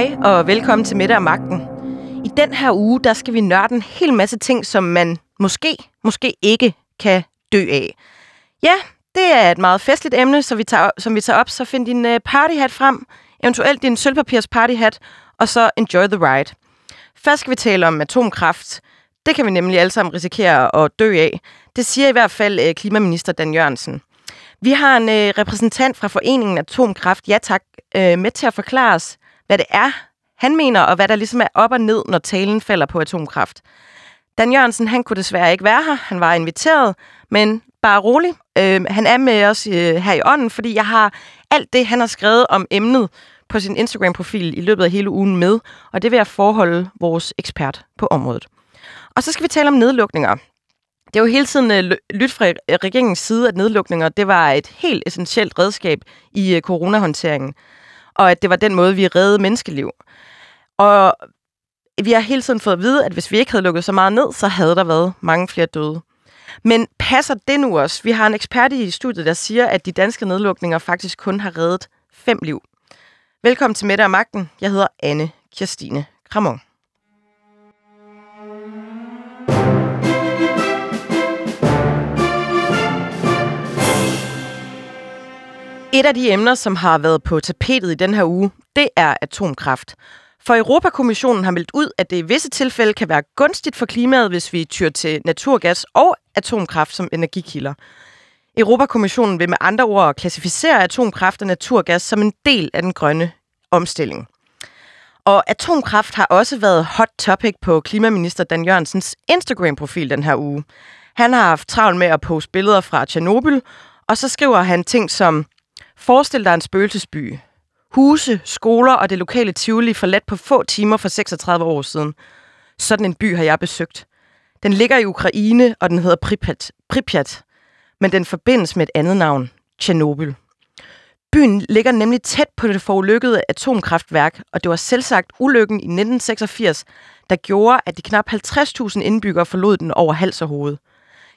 Hej og velkommen til Middag og Magten. I den her uge, der skal vi nørde en hel masse ting, som man måske, måske ikke kan dø af. Ja, det er et meget festligt emne, så vi tager, som vi tager op. Så find din øh, partyhat frem, eventuelt din sølvpapirs partyhat, og så enjoy the ride. Først skal vi tale om atomkraft. Det kan vi nemlig alle sammen risikere at dø af. Det siger i hvert fald øh, klimaminister Dan Jørgensen. Vi har en øh, repræsentant fra Foreningen Atomkraft, ja tak, med til at forklare os, hvad det er, han mener, og hvad der ligesom er op og ned, når talen falder på atomkraft. Dan Jørgensen, han kunne desværre ikke være her. Han var inviteret, men bare rolig. Øh, han er med os øh, her i ånden, fordi jeg har alt det, han har skrevet om emnet på sin Instagram-profil i løbet af hele ugen med, og det vil jeg forholde vores ekspert på området. Og så skal vi tale om nedlukninger. Det er jo hele tiden øh, lyt fra regeringens side, at nedlukninger det var et helt essentielt redskab i øh, coronahåndteringen, og at det var den måde, vi reddede menneskeliv. Og vi har hele tiden fået at vide, at hvis vi ikke havde lukket så meget ned, så havde der været mange flere døde. Men passer det nu også? Vi har en ekspert i studiet, der siger, at de danske nedlukninger faktisk kun har reddet fem liv. Velkommen til Mette og Magten. Jeg hedder Anne Kirstine Kramon. Et af de emner, som har været på tapetet i den her uge, det er atomkraft. For Europakommissionen har meldt ud, at det i visse tilfælde kan være gunstigt for klimaet, hvis vi tyr til naturgas og atomkraft som energikilder. Europakommissionen vil med andre ord klassificere atomkraft og naturgas som en del af den grønne omstilling. Og atomkraft har også været hot topic på klimaminister Dan Jørgensens Instagram-profil den her uge. Han har haft travlt med at poste billeder fra Tjernobyl, og så skriver han ting som Forestil dig en spøgelsesby. Huse, skoler og det lokale Tivoli forladt på få timer for 36 år siden. Sådan en by har jeg besøgt. Den ligger i Ukraine, og den hedder Pripyat, Pripyat men den forbindes med et andet navn, Tjernobyl. Byen ligger nemlig tæt på det forulykkede atomkraftværk, og det var selvsagt ulykken i 1986, der gjorde, at de knap 50.000 indbyggere forlod den over hals og hoved.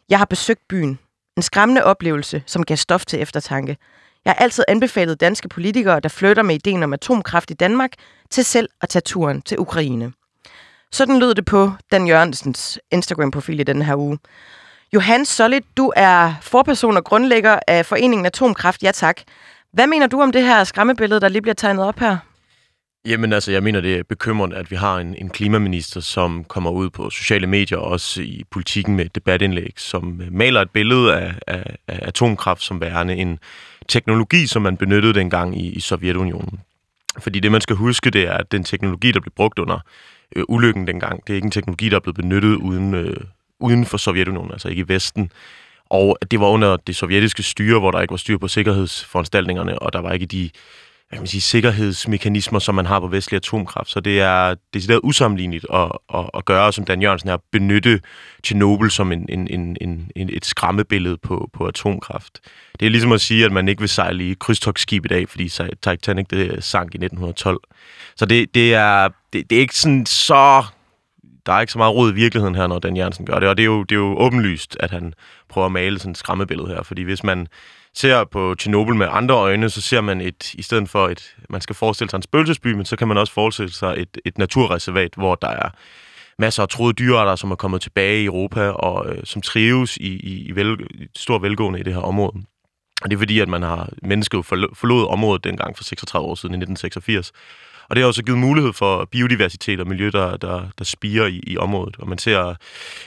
Jeg har besøgt byen. En skræmmende oplevelse, som gav stof til eftertanke. Jeg har altid anbefalet danske politikere, der flytter med ideen om atomkraft i Danmark, til selv at tage turen til Ukraine. Sådan lød det på Dan Jørgensens Instagram-profil i denne her uge. Johan Solid, du er forperson og grundlægger af Foreningen Atomkraft. Ja tak. Hvad mener du om det her skræmmebillede, der lige bliver tegnet op her? Jamen altså, jeg mener, det er bekymrende, at vi har en, en klimaminister, som kommer ud på sociale medier, også i politikken med debatindlæg, som øh, maler et billede af, af, af atomkraft som værende en teknologi, som man benyttede dengang i, i Sovjetunionen. Fordi det, man skal huske, det er, at den teknologi, der blev brugt under øh, ulykken dengang, det er ikke en teknologi, der er blevet benyttet uden, øh, uden for Sovjetunionen, altså ikke i Vesten. Og det var under det sovjetiske styre, hvor der ikke var styr på sikkerhedsforanstaltningerne, og der var ikke de hvad kan man sige, sikkerhedsmekanismer, som man har på vestlig atomkraft. Så det er decideret usammenligneligt at, at, at gøre, som Dan Jørgensen her, benytte Tjernobyl som en, en, en, en, et skræmmebillede på, på atomkraft. Det er ligesom at sige, at man ikke vil sejle i krydstogsskib i dag, fordi Titanic det sank i 1912. Så det, det, er, det, det er ikke sådan så... Der er ikke så meget råd i virkeligheden her, når Dan Jørgensen gør det, og det er jo, det er jo åbenlyst, at han prøver at male sådan et skræmmebillede her, fordi hvis man ser på Tjernobyl med andre øjne, så ser man et, i stedet for et, man skal forestille sig en spøgelsesby, men så kan man også forestille sig et, et naturreservat, hvor der er masser af troede dyrearter, som er kommet tilbage i Europa, og øh, som trives i, i, i, vel, i stor velgående i det her område. Og det er fordi, at man har mennesket forlod området dengang for 36 år siden i 1986, og det har også givet mulighed for biodiversitet og miljø, der, der, der spiger i, i området. Og man ser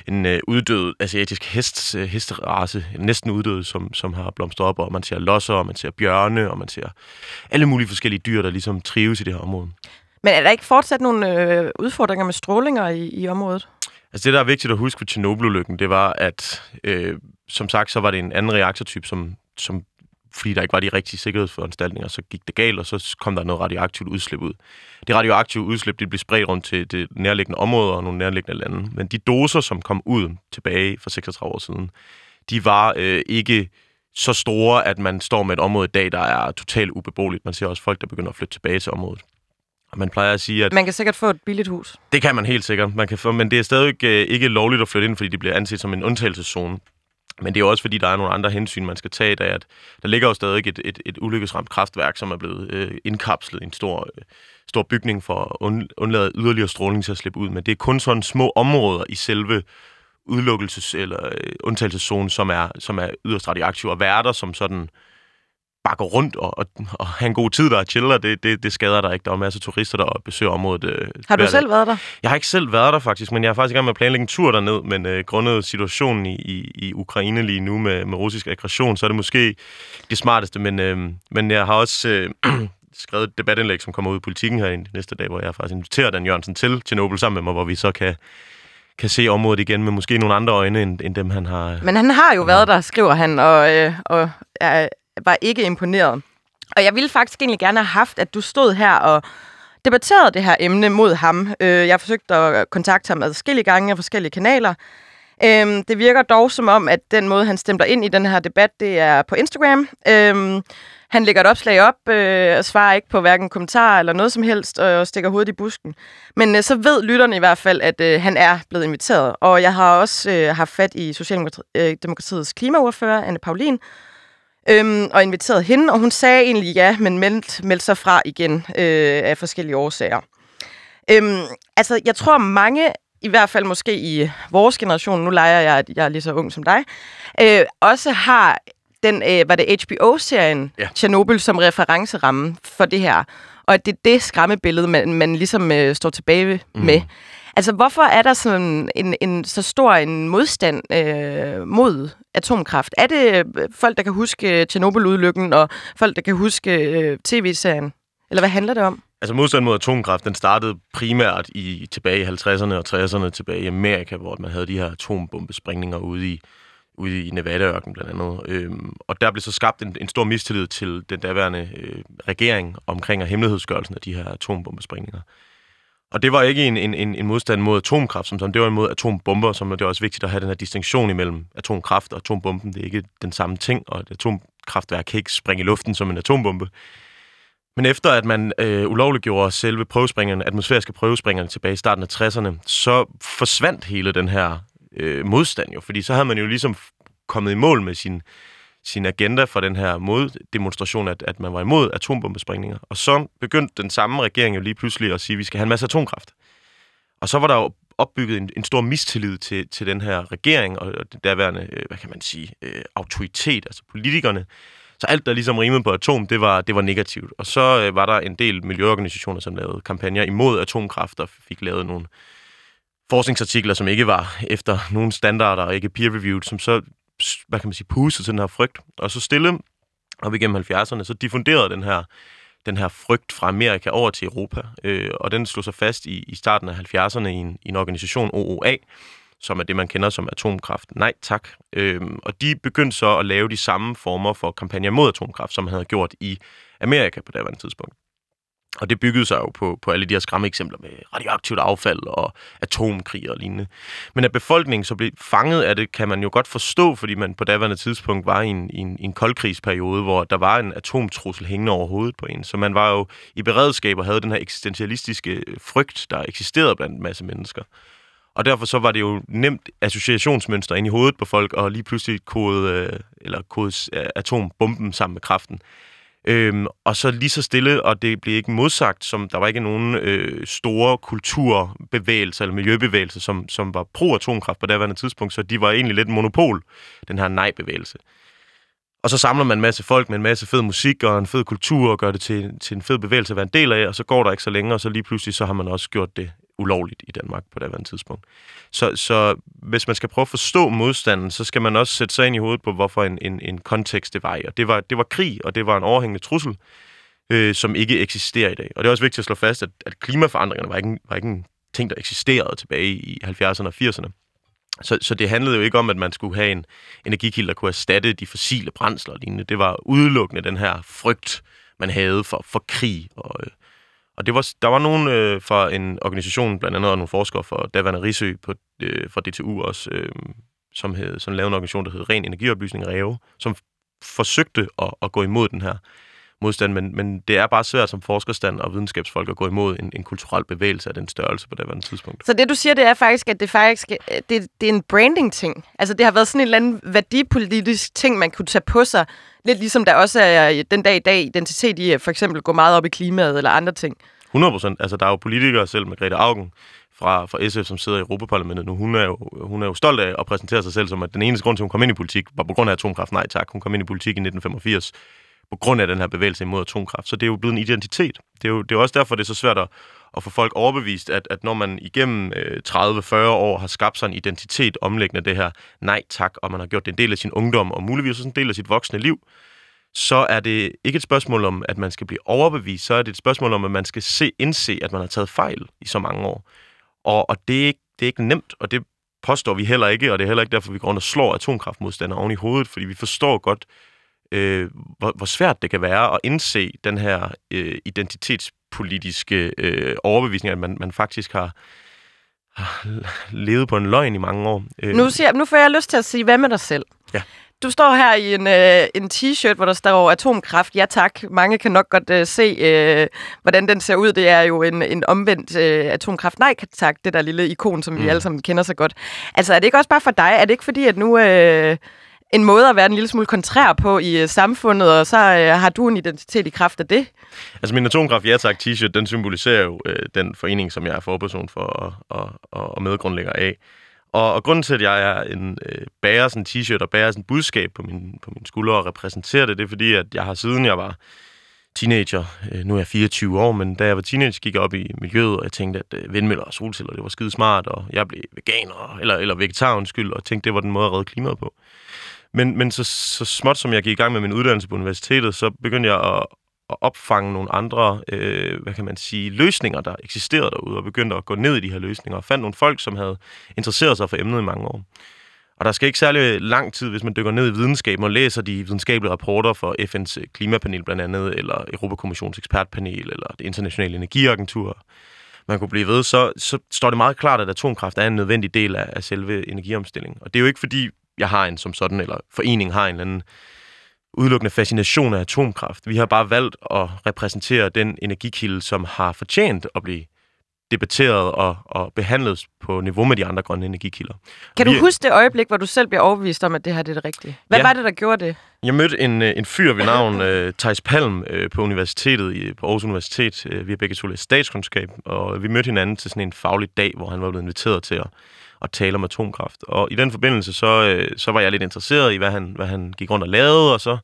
en øh, uddød asiatisk hest, øh, hesterace, næsten uddød, som, som har blomstret op, og man ser losser, og man ser bjørne, og man ser alle mulige forskellige dyr, der ligesom trives i det her område. Men er der ikke fortsat nogle øh, udfordringer med strålinger i, i området? Altså det, der er vigtigt at huske ved Tjernobyl-ulykken, det var, at øh, som sagt, så var det en anden reaktortype, som, som fordi der ikke var de rigtige sikkerhedsforanstaltninger, så gik det galt, og så kom der noget radioaktivt udslip ud. Det radioaktive udslip det blev spredt rundt til det nærliggende områder og nogle nærliggende lande. Men de doser, som kom ud tilbage for 36 år siden, de var øh, ikke så store, at man står med et område i dag, der er totalt ubeboeligt. Man ser også folk, der begynder at flytte tilbage til området. Og man plejer at sige, at... Man kan sikkert få et billigt hus. Det kan man helt sikkert. Man kan få, men det er stadig ikke, øh, ikke lovligt at flytte ind, fordi det bliver anset som en undtagelseszone. Men det er også, fordi der er nogle andre hensyn, man skal tage, der, at der ligger jo stadig et, et, et ulykkesramt kraftværk, som er blevet øh, indkapslet i en stor, øh, stor bygning for at undlade yderligere stråling til at slippe ud. Men det er kun sådan små områder i selve udelukkelses- eller øh, undtagelseszonen, som er, som er yderst radioaktive, og værter, som sådan bare gå rundt og, og, og have en god tid der og chiller, det, det, det skader der ikke. Der er masser af turister, der besøger området. Øh, har du selv været der? Jeg har ikke selv været der faktisk, men jeg er faktisk i gang med at planlægge en tur derned, men øh, grundet situationen i, i, i Ukraine lige nu med, med russisk aggression, så er det måske det smarteste, men, øh, men jeg har også øh, skrevet et debatindlæg, som kommer ud i politikken her i næste dag, hvor jeg faktisk inviterer Dan Jørgensen til Tjernobyl sammen med mig, hvor vi så kan kan se området igen med måske nogle andre øjne, end, end dem han har... Men han har jo været der, skriver han, og, øh, og er, var ikke imponeret. Og jeg ville faktisk egentlig gerne have haft, at du stod her og debatterede det her emne mod ham. Øh, jeg forsøgte at kontakte ham adskillige gange af forskellige kanaler. Øhm, det virker dog som om, at den måde, han stemmer ind i den her debat, det er på Instagram. Øhm, han lægger et opslag op øh, og svarer ikke på hverken kommentarer eller noget som helst, og stikker hovedet i busken. Men øh, så ved lytterne i hvert fald, at øh, han er blevet inviteret. Og jeg har også øh, haft fat i Socialdemokratiets øh, klimaordfører, Anne Paulin, øhm, og inviteret hende, og hun sagde egentlig ja, men meldte, meldte sig fra igen øh, af forskellige årsager. Øhm, altså, jeg tror mange i hvert fald måske i vores generation, nu leger jeg, at jeg er lige så ung som dig, øh, også har den, øh, var det HBO-serien ja. Chernobyl som referenceramme for det her. Og at det er det skræmmebillede, man, man ligesom øh, står tilbage mm. Altså, hvorfor er der sådan en, en så stor en modstand øh, mod atomkraft? Er det øh, folk, der kan huske øh, Tjernobyl-ulykken, og folk, der kan huske øh, tv-serien? Eller hvad handler det om? Altså modstand mod atomkraft, den startede primært i tilbage i 50'erne og 60'erne tilbage i Amerika, hvor man havde de her atombombesprængninger ude i, ude i Nevada-ørken blandt andet. Øhm, og der blev så skabt en, en stor mistillid til den daværende øh, regering omkring af hemmelighedsgørelsen af de her atombombesprængninger. Og det var ikke en, en, en modstand mod atomkraft, som sådan. det var imod atombomber, som det er også vigtigt at have den her distinktion imellem atomkraft og atombomben. Det er ikke den samme ting, og et atomkraftværk kan ikke springe i luften som en atombombe. Men efter at man øh, ulovliggjorde selve prøvespringerne, atmosfæriske prøvespringerne tilbage i starten af 60'erne, så forsvandt hele den her øh, modstand jo, fordi så havde man jo ligesom kommet i mål med sin, sin agenda for den her moddemonstration, at, at man var imod atombombesprængninger. Og så begyndte den samme regering jo lige pludselig at sige, at vi skal have en masse atomkraft. Og så var der jo opbygget en, en stor mistillid til, til den her regering og den derværende, øh, hvad kan man sige, øh, autoritet, altså politikerne. Så alt, der ligesom rimede på atom, det var, det var negativt. Og så øh, var der en del miljøorganisationer, som lavede kampagner imod atomkraft og fik lavet nogle forskningsartikler, som ikke var efter nogen standarder og ikke peer-reviewed, som så hvad kan man sige, pustet til den her frygt. Og så stille op igennem 70'erne, så diffunderede den her, den her frygt fra Amerika over til Europa. Øh, og den slog sig fast i, i starten af 70'erne i en, i en organisation, OOA, som er det, man kender som atomkraft. Nej, tak. Øhm, og de begyndte så at lave de samme former for kampagner mod atomkraft, som man havde gjort i Amerika på daværende tidspunkt. Og det byggede sig jo på, på alle de her skræmme eksempler med radioaktivt affald og atomkrig og lignende. Men at befolkningen så blev fanget af det, kan man jo godt forstå, fordi man på daværende tidspunkt var i en, i en, i en koldkrigsperiode, hvor der var en atomtrussel hængende over hovedet på en. Så man var jo i beredskab og havde den her eksistentialistiske øh, frygt, der eksisterede blandt en masse mennesker. Og derfor så var det jo nemt associationsmønster ind i hovedet på folk, og lige pludselig kode, øh, eller kode øh, atombomben sammen med kraften. Øhm, og så lige så stille, og det blev ikke modsagt, som der var ikke nogen øh, store kulturbevægelser eller miljøbevægelser, som, som var pro-atomkraft på det tidspunkt, så de var egentlig lidt monopol, den her nej-bevægelse. Og så samler man en masse folk med en masse fed musik og en fed kultur og gør det til, til en fed bevægelse at være en del af, og så går der ikke så længe, og så lige pludselig så har man også gjort det ulovligt i Danmark på det tidspunkt. Så, så hvis man skal prøve at forstå modstanden, så skal man også sætte sig ind i hovedet på, hvorfor en, en, en kontekst det var i. Og det var, det var krig, og det var en overhængende trussel, øh, som ikke eksisterer i dag. Og det er også vigtigt at slå fast, at, at klimaforandringerne var ikke, var ikke en ting, der eksisterede tilbage i 70'erne og 80'erne. Så, så det handlede jo ikke om, at man skulle have en energikilde, der kunne erstatte de fossile brændsler og lignende. Det var udelukkende den her frygt, man havde for, for krig og, øh, og det var, der var nogen øh, fra en organisation, blandt andet nogle forskere fra daværende Risø på, øh, fra DTU også, øh, som, hed, som lavede en organisation, der hed Ren Energioplysning, REO, som forsøgte at, at gå imod den her modstand, men, men det er bare svært som forskerstand og videnskabsfolk at gå imod en, en kulturel bevægelse af den størrelse på det her tidspunkt. Så det, du siger, det er faktisk, at det faktisk det, det er en branding-ting. Altså, det har været sådan en eller anden værdipolitisk ting, man kunne tage på sig. Lidt ligesom der også er den dag i dag identitet i at for eksempel gå meget op i klimaet eller andre ting. 100 procent. Altså, der er jo politikere selv med Grete Augen, fra, fra SF, som sidder i Europaparlamentet nu, hun er, jo, hun er jo stolt af at præsentere sig selv som, at den eneste grund til, at hun kom ind i politik, var på grund af atomkraft. Nej tak, hun kom ind i politik i 1985 på grund af den her bevægelse imod atomkraft. Så det er jo blevet en identitet. Det er jo, det er også derfor, det er så svært at, at få folk overbevist, at, at når man igennem øh, 30-40 år har skabt sig en identitet omlæggende det her nej tak, og man har gjort det en del af sin ungdom, og muligvis også en del af sit voksne liv, så er det ikke et spørgsmål om, at man skal blive overbevist, så er det et spørgsmål om, at man skal se, indse, at man har taget fejl i så mange år. Og, og det, er ikke, det er ikke nemt, og det påstår vi heller ikke, og det er heller ikke derfor, vi går rundt og slår atomkraftmodstandere oven i hovedet, fordi vi forstår godt, øh, hvor, hvor svært det kan være at indse den her øh, identitetspolitiske øh, overbevisning, at man, man faktisk har, har levet på en løgn i mange år. Øh. Nu, siger, nu får jeg lyst til at sige, hvad med dig selv? Ja. Du står her i en, øh, en t-shirt, hvor der står atomkraft. Ja tak. Mange kan nok godt øh, se, øh, hvordan den ser ud. Det er jo en, en omvendt øh, atomkraft. Nej tak, det der lille ikon, som mm. vi alle sammen kender så godt. Altså er det ikke også bare for dig? Er det ikke fordi, at nu... Øh, en måde at være en lille smule kontrær på i uh, samfundet, og så uh, har du en identitet i kraft af det? Altså min atomkraft ja tak t-shirt, den symboliserer jo uh, den forening, som jeg er forperson for og, og, og, medgrundlægger af. Og, og grunden til, at jeg er en øh, bærer sådan en t-shirt og bærer sådan en budskab på min, på min skulder og repræsenterer det, det er fordi, at jeg har siden jeg var teenager, øh, nu er jeg 24 år, men da jeg var teenager, gik jeg op i miljøet, og jeg tænkte, at øh, vindmøller og solceller, det var skide smart, og jeg blev veganer, eller, eller vegetar, undskyld, og tænkte, det var den måde at redde klimaet på. Men, men så, så småt som jeg gik i gang med min uddannelse på universitetet, så begyndte jeg at, at opfange nogle andre, øh, hvad kan man sige, løsninger, der eksisterede derude, og begyndte at gå ned i de her løsninger, og fandt nogle folk, som havde interesseret sig for emnet i mange år. Og der skal ikke særlig lang tid, hvis man dykker ned i videnskaben og læser de videnskabelige rapporter for FN's øh, klimapanel blandt andet, eller Europakommissionens ekspertpanel, eller det internationale energiagentur, man kunne blive ved, så, så står det meget klart, at atomkraft er en nødvendig del af, af selve energiomstillingen. Og det er jo ikke fordi, jeg har en som sådan, eller foreningen har en eller anden udelukkende fascination af atomkraft. Vi har bare valgt at repræsentere den energikilde, som har fortjent at blive debatteret og, og behandlet på niveau med de andre grønne energikilder. Kan du vi, huske det øjeblik, hvor du selv bliver overbevist om, at det her det er det rigtige? Hvad ja. var det, der gjorde det? Jeg mødte en, øh, en fyr ved navn uh, Thijs Palm uh, på universitetet, i, på Aarhus Universitet. Uh, vi har begge to læst statskundskab, og vi mødte hinanden til sådan en faglig dag, hvor han var blevet inviteret til at at tale om atomkraft. Og i den forbindelse, så, øh, så var jeg lidt interesseret i, hvad han, hvad han gik rundt og lavede, og så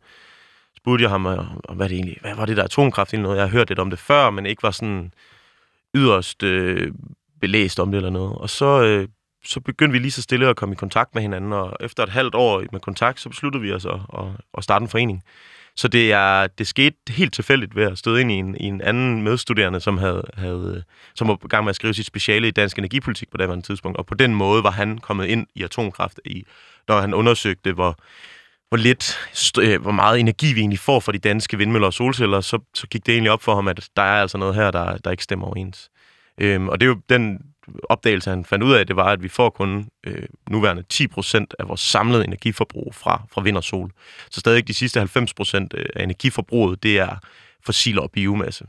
spurgte jeg ham, øh, hvad, det egentlig, hvad var det der atomkraft egentlig noget? Jeg har hørt lidt om det før, men ikke var sådan yderst øh, belæst om det eller noget. Og så, øh, så begyndte vi lige så stille at komme i kontakt med hinanden, og efter et halvt år med kontakt, så besluttede vi os at, at, at starte en forening. Så det, er, det skete helt tilfældigt ved at støde ind i en, i en anden medstuderende, som, havde, havde, som var i gang med at skrive sit speciale i dansk energipolitik på det tidspunkt. Og på den måde var han kommet ind i atomkraft, i, når han undersøgte, hvor, hvor lidt, øh, hvor meget energi vi egentlig får fra de danske vindmøller og solceller, så, så gik det egentlig op for ham, at der er altså noget her, der, der ikke stemmer overens. Øhm, og det er jo den opdagelse, han fandt ud af, det var, at vi får kun øh, nuværende 10% af vores samlede energiforbrug fra, fra vind og sol. Så stadig de sidste 90% øh, af energiforbruget, det er fossiler og biomasse.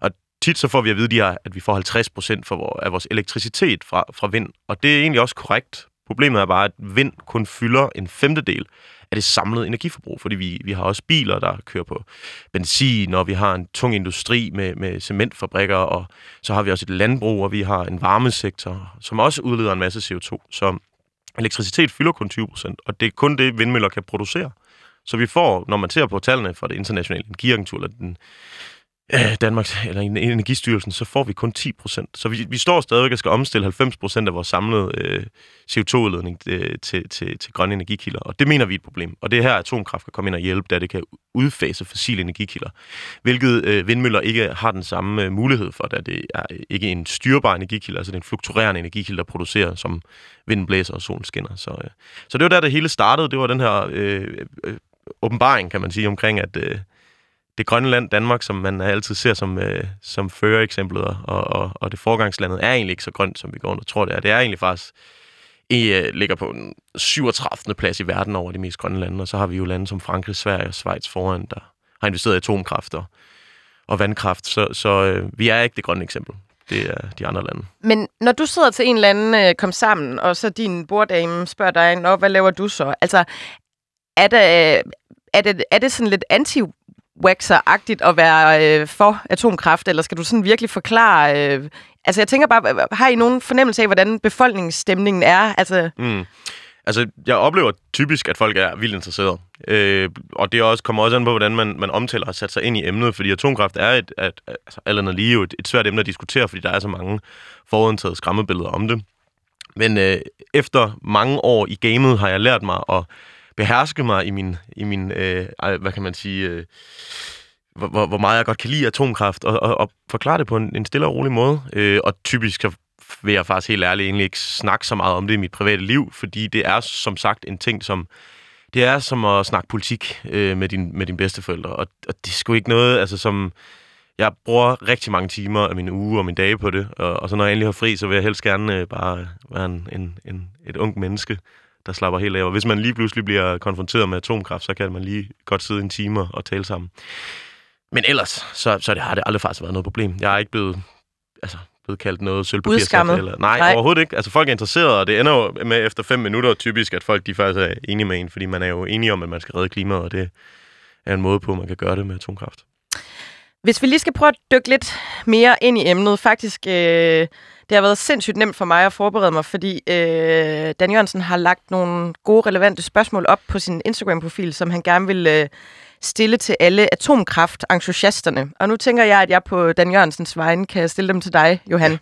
Og tit så får vi at vide, at vi får 50% for vores, af vores elektricitet fra, fra vind. Og det er egentlig også korrekt. Problemet er bare, at vind kun fylder en femtedel af det samlede energiforbrug, fordi vi, vi har også biler, der kører på benzin, og vi har en tung industri med, med cementfabrikker, og så har vi også et landbrug, og vi har en varmesektor, som også udleder en masse CO2. Så elektricitet fylder kun 20 procent, og det er kun det, vindmøller kan producere. Så vi får, når man ser på tallene fra det internationale energiagentur, eller den øh, Danmarks, eller Energistyrelsen, så får vi kun 10 procent. Så vi, vi står stadigvæk og skal omstille 90 procent af vores samlede øh, CO2-udledning øh, til, til, til grønne energikilder. Og det mener vi er et problem. Og det er her, atomkraft kan komme ind og hjælpe, da det kan udfase fossile energikilder. Hvilket øh, vindmøller ikke har den samme øh, mulighed for, da det er øh, ikke en styrbar energikilde, altså det er en fluktuerende energikilde, der producerer, som vinden blæser og solen skinner. Så, øh, så det var der, det hele startede. Det var den her øh, øh, åbenbaring, kan man sige, omkring, at... Øh, det grønne land, Danmark, som man altid ser som, øh, som førereksemplet, og, og, og det forgangslandet er egentlig ikke så grønt, som vi går og tror, det er. Det er egentlig faktisk i, øh, ligger på den 37. plads i verden over de mest grønne lande, og så har vi jo lande som Frankrig, Sverige og Schweiz foran, der har investeret i atomkraft og, og vandkraft. Så, så øh, vi er ikke det grønne eksempel. Det er de andre lande. Men når du sidder til en eller anden øh, kom sammen, og så din borddame spørger dig, Nå, hvad laver du så? Altså, er det, øh, er det, er det sådan lidt anti waxer-agtigt at være øh, for atomkraft, eller skal du sådan virkelig forklare... Øh, altså, jeg tænker bare, har I nogen fornemmelse af, hvordan befolkningsstemningen er? Altså... Mm. Altså, jeg oplever typisk, at folk er vildt interesserede. Øh, og det også, kommer også an på, hvordan man, man omtaler og sætter sig ind i emnet, fordi atomkraft er et, et, altså, eller lige et, et svært emne at diskutere, fordi der er så mange forudtaget skræmmebilleder om det. Men øh, efter mange år i gamet har jeg lært mig at beherske mig i min, i min øh, hvad kan man sige, øh, hvor, hvor meget jeg godt kan lide atomkraft, og, og, og forklare det på en, en stille og rolig måde. Øh, og typisk vil jeg faktisk helt ærligt egentlig ikke snakke så meget om det i mit private liv, fordi det er som sagt en ting, som det er som at snakke politik øh, med, din, med dine bedsteforældre, og, og det er sgu ikke noget, altså som... Jeg bruger rigtig mange timer af min uge og min dage på det, og, og så når jeg endelig har fri, så vil jeg helst gerne øh, bare være en, en, en, et ung menneske, der slapper helt af. Og hvis man lige pludselig bliver konfronteret med atomkraft, så kan man lige godt sidde en time og tale sammen. Men ellers, så, så det har det aldrig faktisk været noget problem. Jeg er ikke blevet, altså, blevet kaldt noget sølvpapir. Eller, nej, nej, overhovedet ikke. Altså, folk er interesserede, og det ender jo med efter fem minutter typisk, at folk de faktisk er enige med en, fordi man er jo enige om, at man skal redde klimaet, og det er en måde på, at man kan gøre det med atomkraft. Hvis vi lige skal prøve at dykke lidt mere ind i emnet, faktisk, øh, det har været sindssygt nemt for mig at forberede mig, fordi øh, Dan Jørgensen har lagt nogle gode, relevante spørgsmål op på sin Instagram-profil, som han gerne vil øh, stille til alle atomkraft-entusiasterne. Og nu tænker jeg, at jeg på Dan Jørgensens vegne kan stille dem til dig, Johan.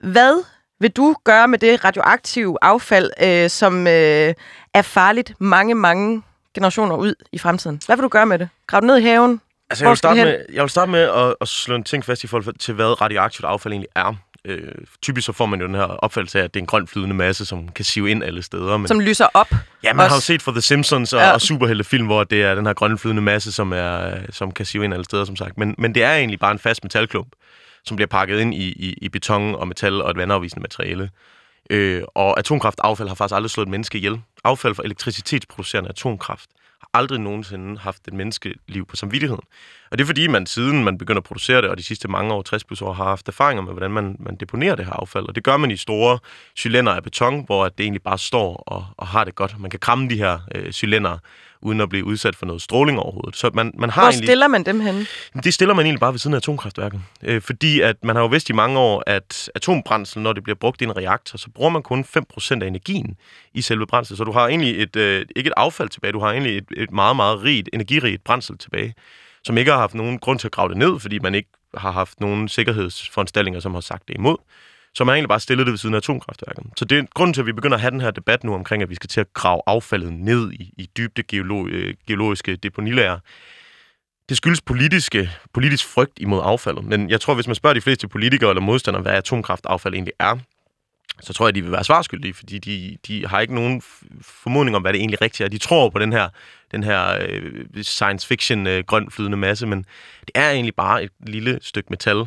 Hvad vil du gøre med det radioaktive affald, øh, som øh, er farligt mange, mange generationer ud i fremtiden? Hvad vil du gøre med det? Grav ned i haven? Altså, jeg vil, starte med, jeg vil starte med at, at slå en ting fast i forhold til, hvad radioaktivt affald egentlig er. Øh, typisk så får man jo den her opfattelse af, at det er en grøn flydende masse, som kan sive ind alle steder. Men, som lyser op. Ja, man også. har jo set for The Simpsons og, ja. og superheltefilm, hvor det er den her grønne flydende masse, som, er, som kan sive ind alle steder, som sagt. Men, men det er egentlig bare en fast metalklump, som bliver pakket ind i, i, i beton og metal og et vandafvisende materiale. Øh, og atomkraftaffald har faktisk aldrig slået et menneske ihjel. Affald fra elektricitetsproducerende atomkraft aldrig nogensinde haft et menneskeliv på samvittigheden. Og det er fordi, man siden man begynder at producere det, og de sidste mange år, 60 plus år, har haft erfaringer med, hvordan man, man deponerer det her affald. Og det gør man i store cylinder af beton, hvor det egentlig bare står og, og har det godt. Man kan kramme de her øh, cylinder uden at blive udsat for noget stråling overhovedet. Så man, man har Hvor egentlig, stiller man dem hen? Det stiller man egentlig bare ved siden af atomkraftværket. Øh, fordi at man har jo vidst i mange år, at atombrændsel, når det bliver brugt i en reaktor, så bruger man kun 5% af energien i selve brændsel. Så du har egentlig et, øh, ikke et affald tilbage, du har egentlig et, et meget, meget rigt, energirigt brændsel tilbage som ikke har haft nogen grund til at grave det ned, fordi man ikke har haft nogen sikkerhedsforanstaltninger, som har sagt det imod. Så man har egentlig bare stillet det ved siden af atomkraftværket. Så det er grunden til, at vi begynder at have den her debat nu omkring, at vi skal til at grave affaldet ned i, i dybde øh, geologiske deponilager. Det skyldes politiske, politisk frygt imod affaldet. Men jeg tror, hvis man spørger de fleste politikere eller modstandere, hvad atomkraftaffald egentlig er, så tror jeg, de vil være svarskyldige, fordi de, de har ikke nogen formodning om, hvad det egentlig rigtigt er. De tror på den her, den her øh, science fiction øh, grøn flydende masse, men det er egentlig bare et lille stykke metal,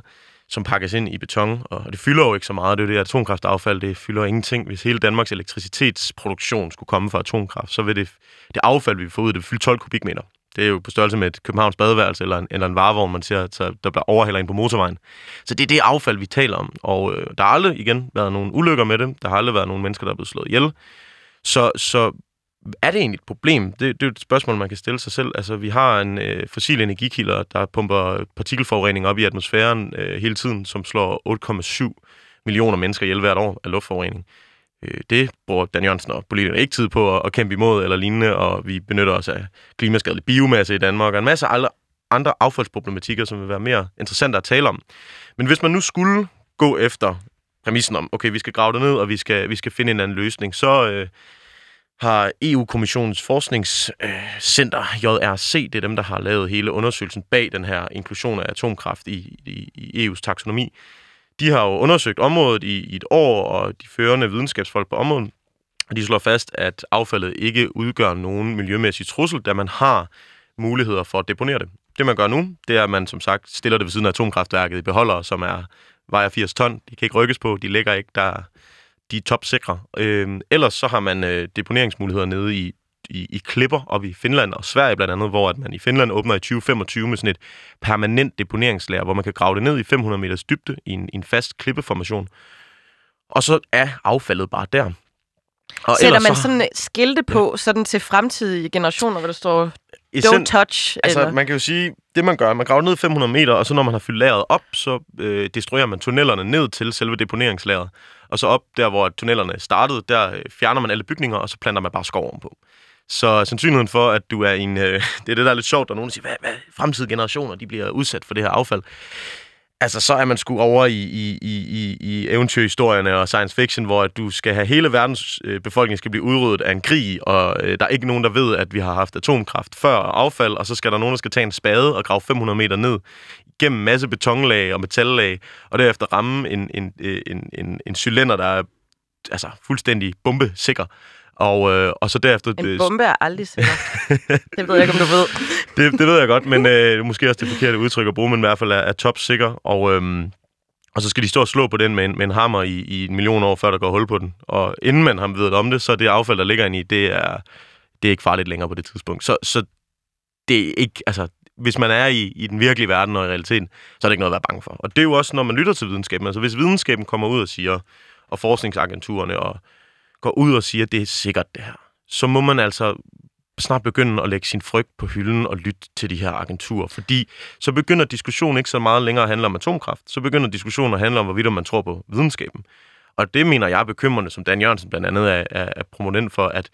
som pakkes ind i beton, og det fylder jo ikke så meget. Det er det atomkraftaffald, det fylder ingenting. Hvis hele Danmarks elektricitetsproduktion skulle komme fra atomkraft, så vil det, det affald, vi får ud, det fylde 12 kubikmeter. Det er jo på størrelse med et Københavns badeværelse eller en, eller en varevogn, man ser, så der bliver overhælder ind på motorvejen. Så det er det affald, vi taler om. Og øh, der har aldrig igen været nogen ulykker med det. Der har aldrig været nogen mennesker, der er blevet slået ihjel. Så, så er det egentlig et problem? Det, det er et spørgsmål, man kan stille sig selv. Altså, vi har en øh, fossil energikilder, der pumper partikelforurening op i atmosfæren øh, hele tiden, som slår 8,7 millioner mennesker ihjel hvert år af luftforurening. Øh, det bruger Dan Jørgensen og politikerne ikke tid på at, at kæmpe imod eller lignende, og vi benytter os af klimaskadelig biomasse i Danmark og en masse andre, andre affaldsproblematikker, som vil være mere interessante at tale om. Men hvis man nu skulle gå efter præmissen om, okay, vi skal grave det ned, og vi skal, vi skal finde en anden løsning, så øh, har EU-kommissionens forskningscenter, øh, JRC, det er dem, der har lavet hele undersøgelsen bag den her inklusion af atomkraft i, i, i EU's taksonomi, de har jo undersøgt området i, i et år, og de førende videnskabsfolk på området, de slår fast, at affaldet ikke udgør nogen miljømæssig trussel, da man har muligheder for at deponere det. Det, man gør nu, det er, at man som sagt stiller det ved siden af atomkraftværket i beholdere, som er vejer 80 ton. De kan ikke rykkes på, de ligger ikke der, de er topsikre. Øh, ellers så har man øh, deponeringsmuligheder nede i, i, i klipper op i Finland og Sverige blandt andet, hvor at man i Finland åbner i 2025 med sådan et permanent deponeringslager, hvor man kan grave det ned i 500 meters dybde i en, i en fast klippeformation. Og så er affaldet bare der. Og Sætter man så, sådan skilte på, ja. sådan til fremtidige generationer, hvor der står Don't touch? Altså, eller? man kan jo sige, det man gør, man graver ned 500 meter, og så når man har fyldt lageret op, så øh, destruerer man tunnelerne ned til selve deponeringslageret. Og så op der, hvor tunnelerne startede, der øh, fjerner man alle bygninger, og så planter man bare skov ovenpå. Så sandsynligheden for, at du er en... Øh, det er det, der er lidt sjovt, og nogen siger, hvad, hvad fremtidige generationer, de bliver udsat for det her affald altså, så er man sgu over i, i, i, i eventyrhistorierne og science fiction, hvor at du skal have hele verdens øh, befolkning skal blive udryddet af en krig, og øh, der er ikke nogen, der ved, at vi har haft atomkraft før affald, og så skal der nogen, der skal tage en spade og grave 500 meter ned gennem masse betonlag og metallag, og derefter ramme en, en, øh, en, en, en cylinder, der er altså, fuldstændig bombesikker. Og, øh, og så derefter... En bombe er aldrig sikker. det ved jeg ikke, om du ved. det, det ved jeg godt, men øh, måske også det forkerte udtryk at bruge, men i hvert fald er, er top sikker. Og, øh, og så skal de stå og slå på den med en, med en hammer i, i en million år, før der går hul på den. Og inden man har ved om det, så det affald, der ligger inde i, det er, det er ikke farligt længere på det tidspunkt. Så, så det er ikke... Altså, hvis man er i, i den virkelige verden og i realiteten, så er det ikke noget at være bange for. Og det er jo også, når man lytter til videnskaben. Altså, hvis videnskaben kommer ud og siger, og forskningsagenturerne og går ud og siger, at det er sikkert det her, så må man altså snart begynde at lægge sin frygt på hylden og lytte til de her agenturer. Fordi så begynder diskussionen ikke så meget længere at handle om atomkraft. Så begynder diskussionen at handle om, hvorvidt man tror på videnskaben. Og det mener jeg er bekymrende, som Dan Jørgensen blandt andet er, er, er promonent for, at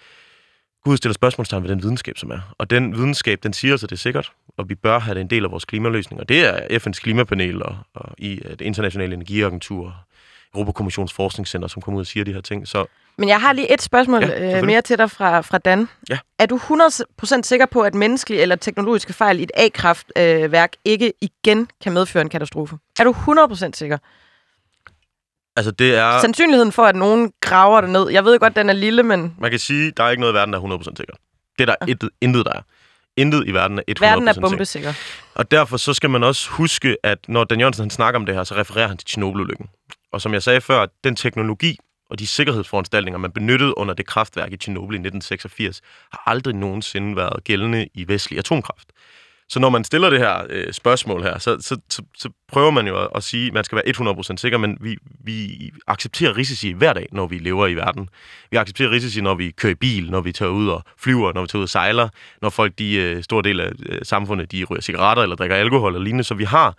Gud stiller spørgsmålstegn ved den videnskab, som er. Og den videnskab, den siger altså, det er sikkert, og vi bør have det en del af vores klimaløsning. Og det er FN's klimapanel og, og i det internationale energiagentur Europakommissions forskningscenter, som kommer ud og siger de her ting. Så men jeg har lige et spørgsmål ja, øh, mere til dig fra, fra Dan. Ja. Er du 100% sikker på, at menneskelige eller teknologiske fejl i et A-kraftværk øh, ikke igen kan medføre en katastrofe? Er du 100% sikker? Altså, det er... Sandsynligheden for, at nogen graver det ned. Jeg ved godt, den er lille, men... Man kan sige, der er ikke noget i verden, der er 100% sikker. Det er der ja. et, intet, der er. Intet i verden er 100% Verden er bombesikker. Og derfor så skal man også huske, at når Dan Jørgensen han snakker om det her, så refererer han til Tjernobyl-ulykken. Og som jeg sagde før, den teknologi, og de sikkerhedsforanstaltninger, man benyttede under det kraftværk i Tjernobyl i 1986, har aldrig nogensinde været gældende i vestlig atomkraft. Så når man stiller det her øh, spørgsmål her, så, så, så, så prøver man jo at, at sige, at man skal være 100% sikker, men vi, vi accepterer risici hver dag, når vi lever i verden. Vi accepterer risici, når vi kører i bil, når vi tager ud og flyver, når vi tager ud og sejler, når folk, de øh, stor del af øh, samfundet, de ryger cigaretter eller drikker alkohol eller lignende. Så vi har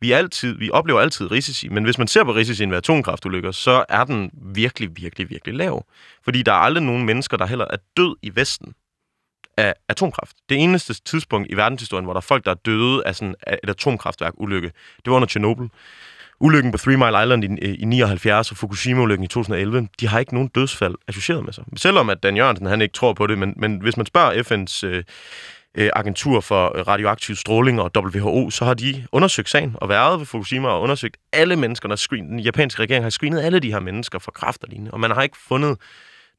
vi, altid, vi oplever altid risici, men hvis man ser på risicien ved atomkraftulykker, så er den virkelig, virkelig, virkelig lav. Fordi der er aldrig nogen mennesker, der heller er død i Vesten af atomkraft. Det eneste tidspunkt i verdenshistorien, hvor der er folk, der er døde af sådan et atomkraftværk ulykke, det var under Tjernobyl. Ulykken på Three Mile Island i, i 79 og Fukushima-ulykken i 2011, de har ikke nogen dødsfald associeret med sig. Selvom at Dan Jørgensen han ikke tror på det, men, men hvis man spørger FN's øh, øh, agentur for øh, radioaktiv stråling og WHO, så har de undersøgt sagen og været ved Fukushima og undersøgt alle mennesker, der screen, den japanske regering har screenet alle de her mennesker for kræft og lignende, og man har ikke fundet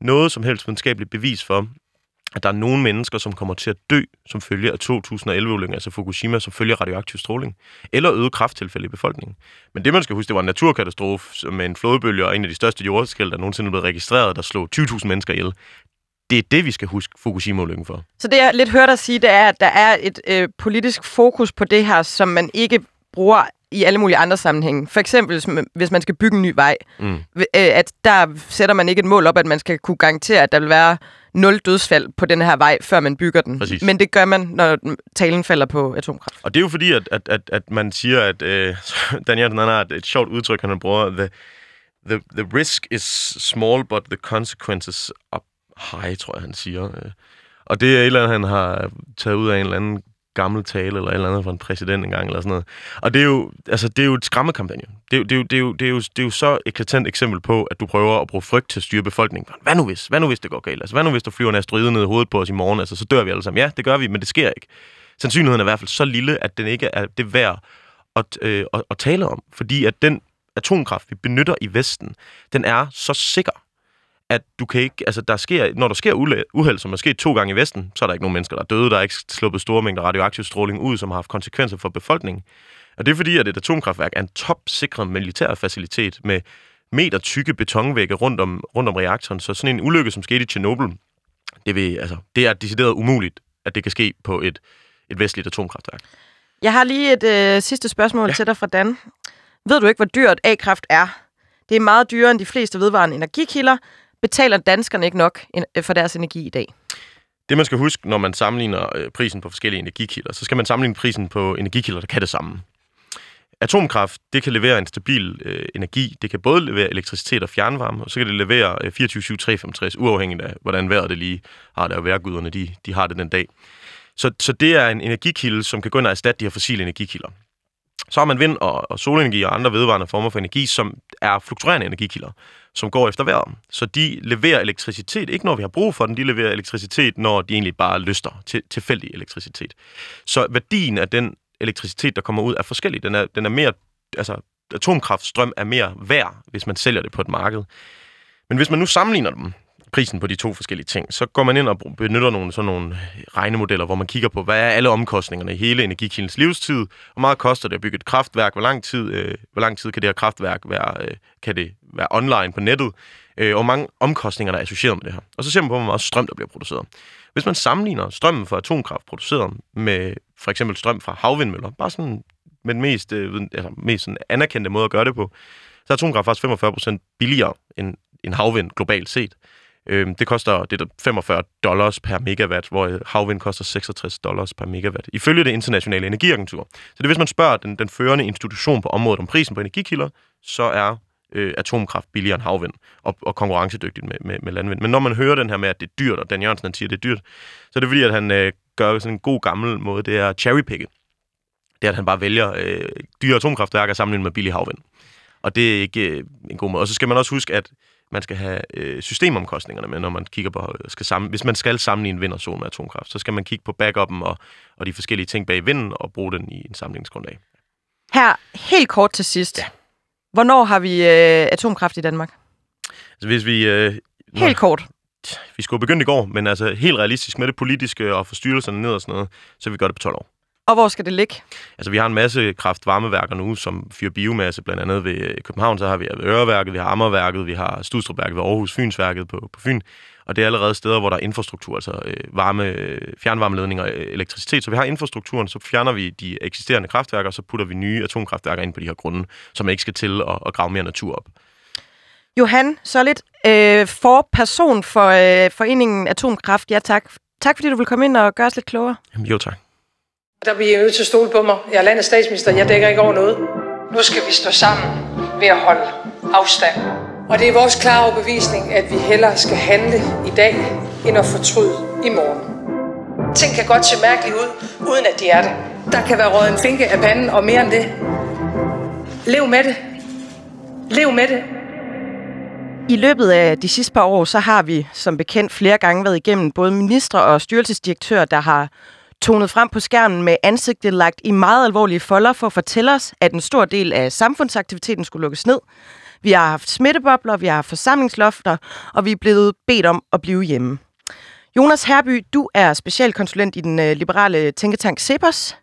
noget som helst videnskabeligt bevis for, at der er nogle mennesker, som kommer til at dø som følge af 2011-ulykken, altså Fukushima, som følge af radioaktiv stråling, eller øget krafttilfælde i befolkningen. Men det, man skal huske, det var en naturkatastrofe med en flodbølge og en af de største jordskæld, der nogensinde blev registreret, der slog 20.000 mennesker ihjel det er det, vi skal huske Fukushima-ulykken for. Så det, jeg lidt hørt dig sige, det er, at der er et øh, politisk fokus på det her, som man ikke bruger i alle mulige andre sammenhænge. For eksempel, hvis man skal bygge en ny vej, mm. Øh, at der sætter man ikke et mål op, at man skal kunne garantere, at der vil være nul dødsfald på den her vej, før man bygger den. Præcis. Men det gør man, når talen falder på atomkraft. Og det er jo fordi, at, at, at, at man siger, at øh, Daniel han har et, et sjovt udtryk, han bruger, the, the, the risk is small, but the consequences are hej, tror jeg, han siger. Øh. Og det er et eller andet, han har taget ud af en eller anden gammel tale, eller et eller andet fra en præsident engang, eller sådan noget. Og det er jo, altså, det er jo et skræmmekampagne. Det er, jo, det, er jo, det, er jo, det, er jo, det er jo så et eklatant eksempel på, at du prøver at bruge frygt til at styre befolkningen. Hvad nu hvis? Hvad nu hvis det går galt? Altså, hvad nu hvis der flyver en asteroide ned i hovedet på os i morgen? Altså, så dør vi alle sammen. Ja, det gør vi, men det sker ikke. Sandsynligheden er i hvert fald så lille, at den ikke er det værd at, øh, at, at tale om. Fordi at den atomkraft, vi benytter i Vesten, den er så sikker, at du kan ikke, altså der sker, når der sker uheld, som er sket to gange i Vesten, så er der ikke nogen mennesker, der er døde, der er ikke sluppet store mængder radioaktiv stråling ud, som har haft konsekvenser for befolkningen. Og det er fordi, at et atomkraftværk er en topsikret militær facilitet med meter tykke betonvægge rundt om, rundt om reaktoren. Så sådan en ulykke, som skete i Tjernobyl, Det, vil, altså, det er decideret umuligt, at det kan ske på et, et vestligt atomkraftværk. Jeg har lige et øh, sidste spørgsmål ja. til dig fra Dan. Ved du ikke, hvor dyrt A-kraft er? Det er meget dyrere end de fleste vedvarende energikilder. Betaler danskerne ikke nok øh, for deres energi i dag? Det, man skal huske, når man sammenligner øh, prisen på forskellige energikilder, så skal man sammenligne prisen på energikilder, der kan det samme. Atomkraft, det kan levere en stabil øh, energi. Det kan både levere elektricitet og fjernvarme, og så kan det levere øh, 24-7-365, uafhængigt af, hvordan vejret det lige har det, og vejrguderne, de, de har det den dag. Så, så det er en energikilde, som kan gå ind og erstatte de her fossile energikilder. Så har man vind- og, og solenergi og andre vedvarende former for energi, som er fluktuerende energikilder, som går efter vejret. Så de leverer elektricitet, ikke når vi har brug for den, de leverer elektricitet, når de egentlig bare lyster til tilfældig elektricitet. Så værdien af den elektricitet, der kommer ud, er forskellig. Den er, den er mere, altså atomkraftstrøm er mere værd, hvis man sælger det på et marked. Men hvis man nu sammenligner dem, prisen på de to forskellige ting, så går man ind og benytter nogle sådan nogle regnemodeller, hvor man kigger på, hvad er alle omkostningerne i hele energikildens livstid, hvor meget koster det at bygge et kraftværk, hvor lang tid, øh, hvor lang tid kan det her kraftværk være, øh, kan det være online på nettet, øh, og hvor mange omkostninger, der er associeret med det her. Og så ser man på, hvor meget strøm, der bliver produceret. Hvis man sammenligner strømmen fra atomkraft produceret med for eksempel strøm fra havvindmøller, bare sådan med den mest, øh, altså, mest sådan anerkendte måde at gøre det på, så er atomkraft faktisk 45% billigere end, end havvind globalt set. Øhm, det koster det er 45 dollars per megawatt, hvor øh, havvind koster 66 dollars per megawatt, ifølge det internationale energiagentur. Så det hvis man spørger den, den førende institution på området om prisen på energikilder, så er øh, atomkraft billigere end havvind og, og konkurrencedygtigt med, med, med landvind. Men når man hører den her med, at det er dyrt, og Dan Jørgensen han siger, at det er dyrt, så er det fordi, at han øh, gør sådan en god gammel måde, det er cherrypicke. Det er, at han bare vælger øh, dyre atomkraftværker sammenlignet med billig havvind. Og det er ikke øh, en god måde. Og så skal man også huske, at man skal have øh, systemomkostningerne med, når man kigger på, øh, skal sammen, hvis man skal sammenligne vind og sol med atomkraft, så skal man kigge på backupen og, og de forskellige ting bag vinden og bruge den i en sammenligningsgrundlag. Her, helt kort til sidst. Ja. Hvornår har vi øh, atomkraft i Danmark? Altså hvis vi... Øh, helt kort. Vi skulle begynde i går, men altså helt realistisk med det politiske og forstyrrelserne ned og sådan noget, så vi gør det på 12 år. Og hvor skal det ligge? Altså, vi har en masse kraftvarmeværker nu, som fyrer biomasse, blandt andet ved København, så har vi Øreværket, vi har Ammerværket, vi har Studstrupværket ved Aarhus, Fynsværket på, på Fyn, og det er allerede steder, hvor der er infrastruktur, altså øh, varme, fjernvarmeledninger og elektricitet. Så vi har infrastrukturen, så fjerner vi de eksisterende kraftværker, og så putter vi nye atomkraftværker ind på de her grunde, som ikke skal til at, at grave mere natur op. Johan så lidt øh, for person for øh, foreningen Atomkraft. Ja, tak. Tak fordi du vil komme ind og gøre os lidt klogere. Jamen, jo, tak. Der bliver I nødt til at stole på mig. Jeg er landets statsminister. Jeg dækker ikke over noget. Nu skal vi stå sammen ved at holde afstand. Og det er vores klare overbevisning, at vi hellere skal handle i dag, end at fortryde i morgen. Ting kan godt se mærkeligt ud, uden at de er det. Der kan være røget en finke af panden, og mere end det. Lev med det. Lev med det. I løbet af de sidste par år, så har vi som bekendt flere gange været igennem både ministre og styrelsesdirektører, der har tonet frem på skærmen med ansigtet lagt i meget alvorlige folder for at fortælle os, at en stor del af samfundsaktiviteten skulle lukkes ned. Vi har haft smittebobler, vi har haft forsamlingslofter, og vi er blevet bedt om at blive hjemme. Jonas Herby, du er specialkonsulent i den øh, liberale tænketank Cepos,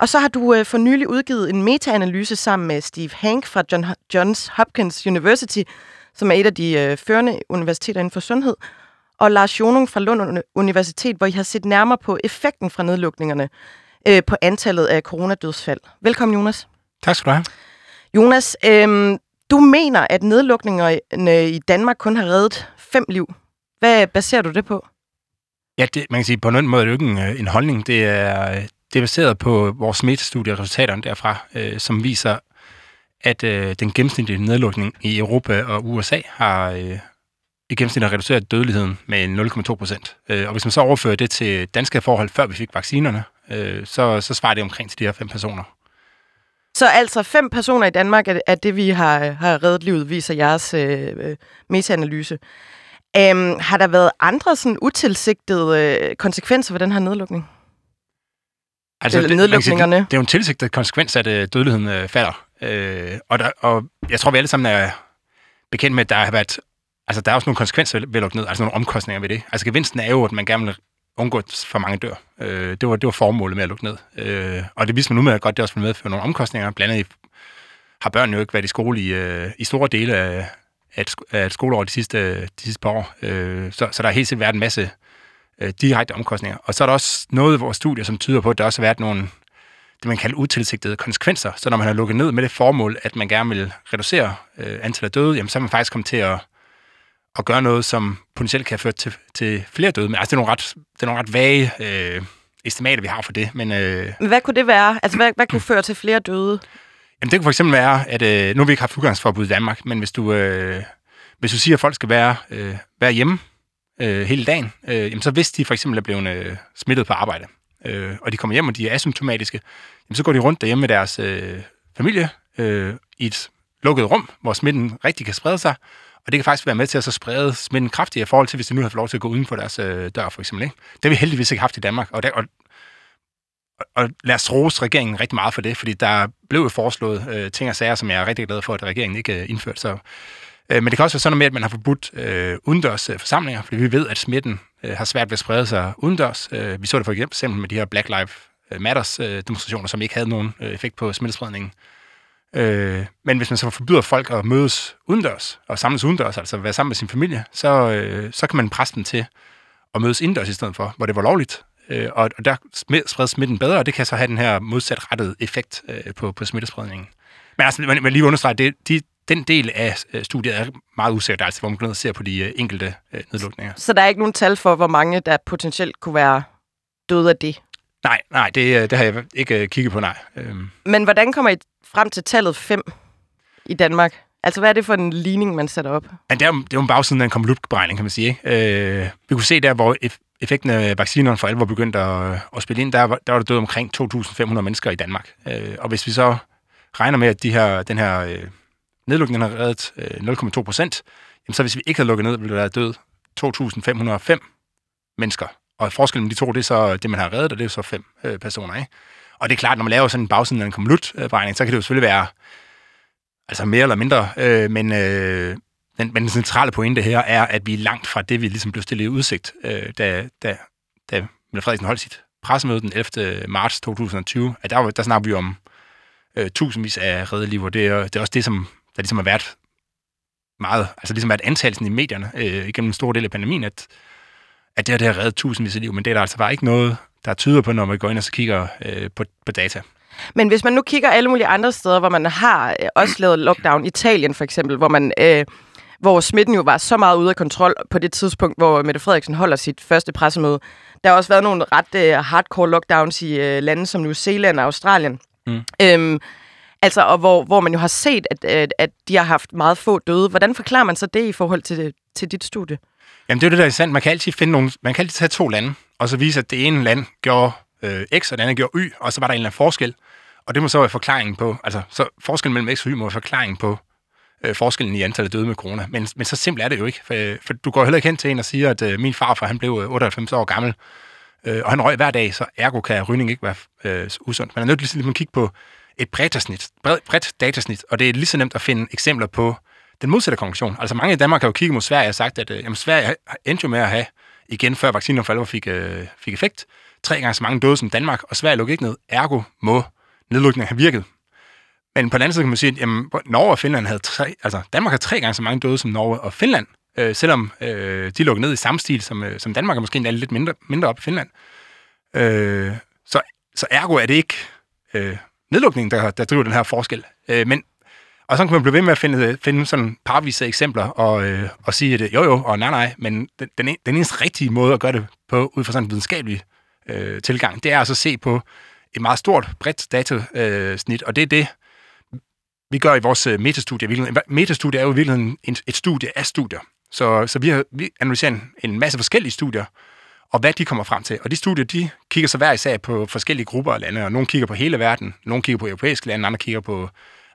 og så har du øh, for nylig udgivet en metaanalyse sammen med Steve Hank fra John, Johns Hopkins University, som er et af de øh, førende universiteter inden for sundhed, og Lars Jonung fra Lund Universitet, hvor I har set nærmere på effekten fra nedlukningerne øh, på antallet af coronadødsfald. Velkommen, Jonas. Tak skal du have. Jonas, øh, du mener, at nedlukningerne i Danmark kun har reddet fem liv. Hvad baserer du det på? Ja, det, man kan sige, på en måde er det jo ikke en, øh, en holdning. Det er, det er baseret på vores metastudie resultaterne derfra, øh, som viser, at øh, den gennemsnitlige nedlukning i Europa og USA har, øh, i gennemsnit har reduceret dødeligheden med 0,2 procent. Øh, og hvis man så overfører det til danske forhold, før vi fik vaccinerne, øh, så, så svarer det omkring til de her fem personer. Så altså fem personer i Danmark er, det, vi har, har reddet livet, viser jeres øh, øh metaanalyse. Um, har der været andre sådan utilsigtede øh, konsekvenser for den her nedlukning? Altså, Eller det, nedlukningerne? Sige, det, det er jo en tilsigtet konsekvens, at øh, dødeligheden øh, falder. Øh, og, der, og jeg tror, vi alle sammen er bekendt med, at der har været altså, der er også nogle konsekvenser ved at lukke ned, altså nogle omkostninger ved det. Altså, gevinsten er jo, at man gerne vil undgå, at for mange dør. Øh, det, var, det var formålet med at lukke ned. Øh, og det viser man nu med, at godt det også vil medføre nogle omkostninger. Blandt andet har børnene jo ikke været i skole i, øh, i store dele af, af, et, af et skoleår de sidste, de sidste par år. Øh, så, så der har helt sikkert været en masse øh, direkte omkostninger. Og så er der også noget i vores studier, som tyder på, at der også har været nogle det, man kalder utilsigtede konsekvenser. Så når man har lukket ned med det formål, at man gerne vil reducere øh, antallet af døde, jamen, så er man faktisk kommet til at, at gøre noget, som potentielt kan føre til, til flere døde. Men altså, det er nogle ret, det er nogle ret vage øh, estimater, vi har for det. Men, øh, men hvad kunne det være? Altså, hvad, hvad kunne føre til flere døde? Jamen, det kunne for eksempel være, at øh, nu har vi ikke haft udgangsforbud i Danmark, men hvis du, øh, hvis du siger, at folk skal være, øh, være hjemme øh, hele dagen, øh, jamen, så hvis de for eksempel er blevet øh, smittet på arbejde, øh, og de kommer hjem, og de er asymptomatiske, jamen, så går de rundt derhjemme med deres øh, familie øh, i et lukket rum, hvor smitten rigtig kan sprede sig, og det kan faktisk være med til at så sprede smitten kraftigere i forhold til, hvis de nu har fået lov til at gå uden for deres øh, dør, for eksempel. Ikke? Det har vi heldigvis ikke haft i Danmark, og, der, og, og lad os rose regeringen rigtig meget for det, fordi der blev jo foreslået øh, ting og sager, som jeg er rigtig glad for, at regeringen ikke øh, indførte. Så, øh, men det kan også være sådan noget med, at man har forbudt øh, udendørs øh, forsamlinger, fordi vi ved, at smitten øh, har svært ved at sprede sig udendørs. Øh, vi så det for eksempel med de her Black Lives Matters øh, demonstrationer, som ikke havde nogen øh, effekt på smittespredningen. Øh, Øh, men hvis man så forbyder folk at mødes udendørs, og samles udendørs, altså være sammen med sin familie, så, øh, så kan man presse dem til at mødes indendørs i stedet for, hvor det var lovligt. Øh, og, og der spredes smitten bedre, og det kan så have den her modsatrettede effekt øh, på, på smittespredningen. Men altså, man, man lige understreger, det, de, den del af øh, studiet er meget usikker, altså hvor man går ned og ser på de øh, enkelte øh, nedlukninger. Så der er ikke nogen tal for, hvor mange der potentielt kunne være døde af det? Nej, nej, det, øh, det har jeg ikke kigget på, nej. Øhm. Men hvordan kommer I frem til tallet 5 i Danmark? Altså, hvad er det for en ligning, man sætter op? Ja, det, er, det er jo en bagsiden af en konvolutberegning, kan man sige. Ikke? Øh, vi kunne se der, hvor effekten af vaccinerne for alvor begyndte at, at spille ind, der, var, der var der døde omkring 2.500 mennesker i Danmark. Øh, og hvis vi så regner med, at de her, den her øh, nedlukning har reddet øh, 0,2 procent, så hvis vi ikke havde lukket ned, ville der være død 2.505 mennesker. Og forskellen mellem de to, det er så det, man har reddet, og det er så fem øh, personer. Ikke? Og det er klart, når man laver sådan en bagsiden af en konvolutberegning, øh, så kan det jo selvfølgelig være altså mere eller mindre, øh, men, øh, men, men den centrale pointe her er, at vi er langt fra det, vi ligesom blev stillet i udsigt, øh, da, da, da Mette Frederiksen holdt sit pressemøde den 11. Øh, marts 2020. At der, der snakker vi om øh, tusindvis af reddeliv, og det er, det er også det, som der ligesom har været meget, altså ligesom været antagelsen i medierne øh, igennem en stor del af pandemien, at, at det her det har reddet tusindvis af liv, men det er der altså bare ikke noget, der tyder på, når man går ind og så kigger øh, på, på data. Men hvis man nu kigger alle mulige andre steder, hvor man har øh, også lavet lockdown, Italien for eksempel, hvor man... Øh, hvor smitten jo var så meget ude af kontrol på det tidspunkt, hvor Mette Frederiksen holder sit første pressemøde. Der har også været nogle ret øh, hardcore lockdowns i øh, lande som New Zealand og Australien. Mm. Øhm, altså, og hvor, hvor man jo har set, at, at, at de har haft meget få døde. Hvordan forklarer man så det i forhold til, til dit studie? Jamen, det er det, der er sandt. Man kan altid finde nogle, man kan altid tage to lande, og så vise, at det ene land gjorde øh, X, og det andet gjorde Y, og så var der en eller anden forskel. Og det må så være forklaringen på, altså så forskellen mellem X og Y må være forklaringen på øh, forskellen i antallet af døde med corona. Men, men så simpelt er det jo ikke, for, øh, for du går heller ikke hen til en og siger, at øh, min farfar, han blev øh, 98 år gammel, øh, og han røg hver dag, så ergo kan rygning ikke være øh, usundt. Man er nødt til ligesom at kigge på et bredt datasnit, bredt datasnit, og det er lige så nemt at finde eksempler på den modsatte konklusion. Altså mange i Danmark har jo kigget mod Sverige og sagt, at øh, jamen, Sverige endte jo med at have, igen før vaccinen for alvor fik, øh, fik effekt, tre gange så mange døde som Danmark, og Sverige lukkede ikke ned. Ergo må nedlukningen have virket. Men på den anden side kan man sige, at jamen, Norge og Finland havde tre, altså Danmark har tre gange så mange døde som Norge og Finland, øh, selvom øh, de lukkede ned i samme stil som, øh, som Danmark, og måske endda lidt mindre, mindre op i Finland. Øh, så, så ergo er det ikke øh, nedlukningen, der, der driver den her forskel. Øh, men, og så kan man blive ved med at finde, finde sådan parvise eksempler og, øh, og sige, at øh, jo jo, og nej nej, men den, den, den eneste rigtige måde at gøre det på, ud fra sådan en videnskabelig øh, tilgang, det er altså at se på et meget stort, bredt datasnit, øh, og det er det, vi gør i vores øh, metastudie. Metastudie er jo i virkeligheden et studie af studier. Så, så vi har vi analyserer en, en masse forskellige studier, og hvad de kommer frem til. Og de studier, de kigger så hver især på forskellige grupper af lande, og nogle kigger på hele verden, nogle kigger på europæiske lande, andre kigger på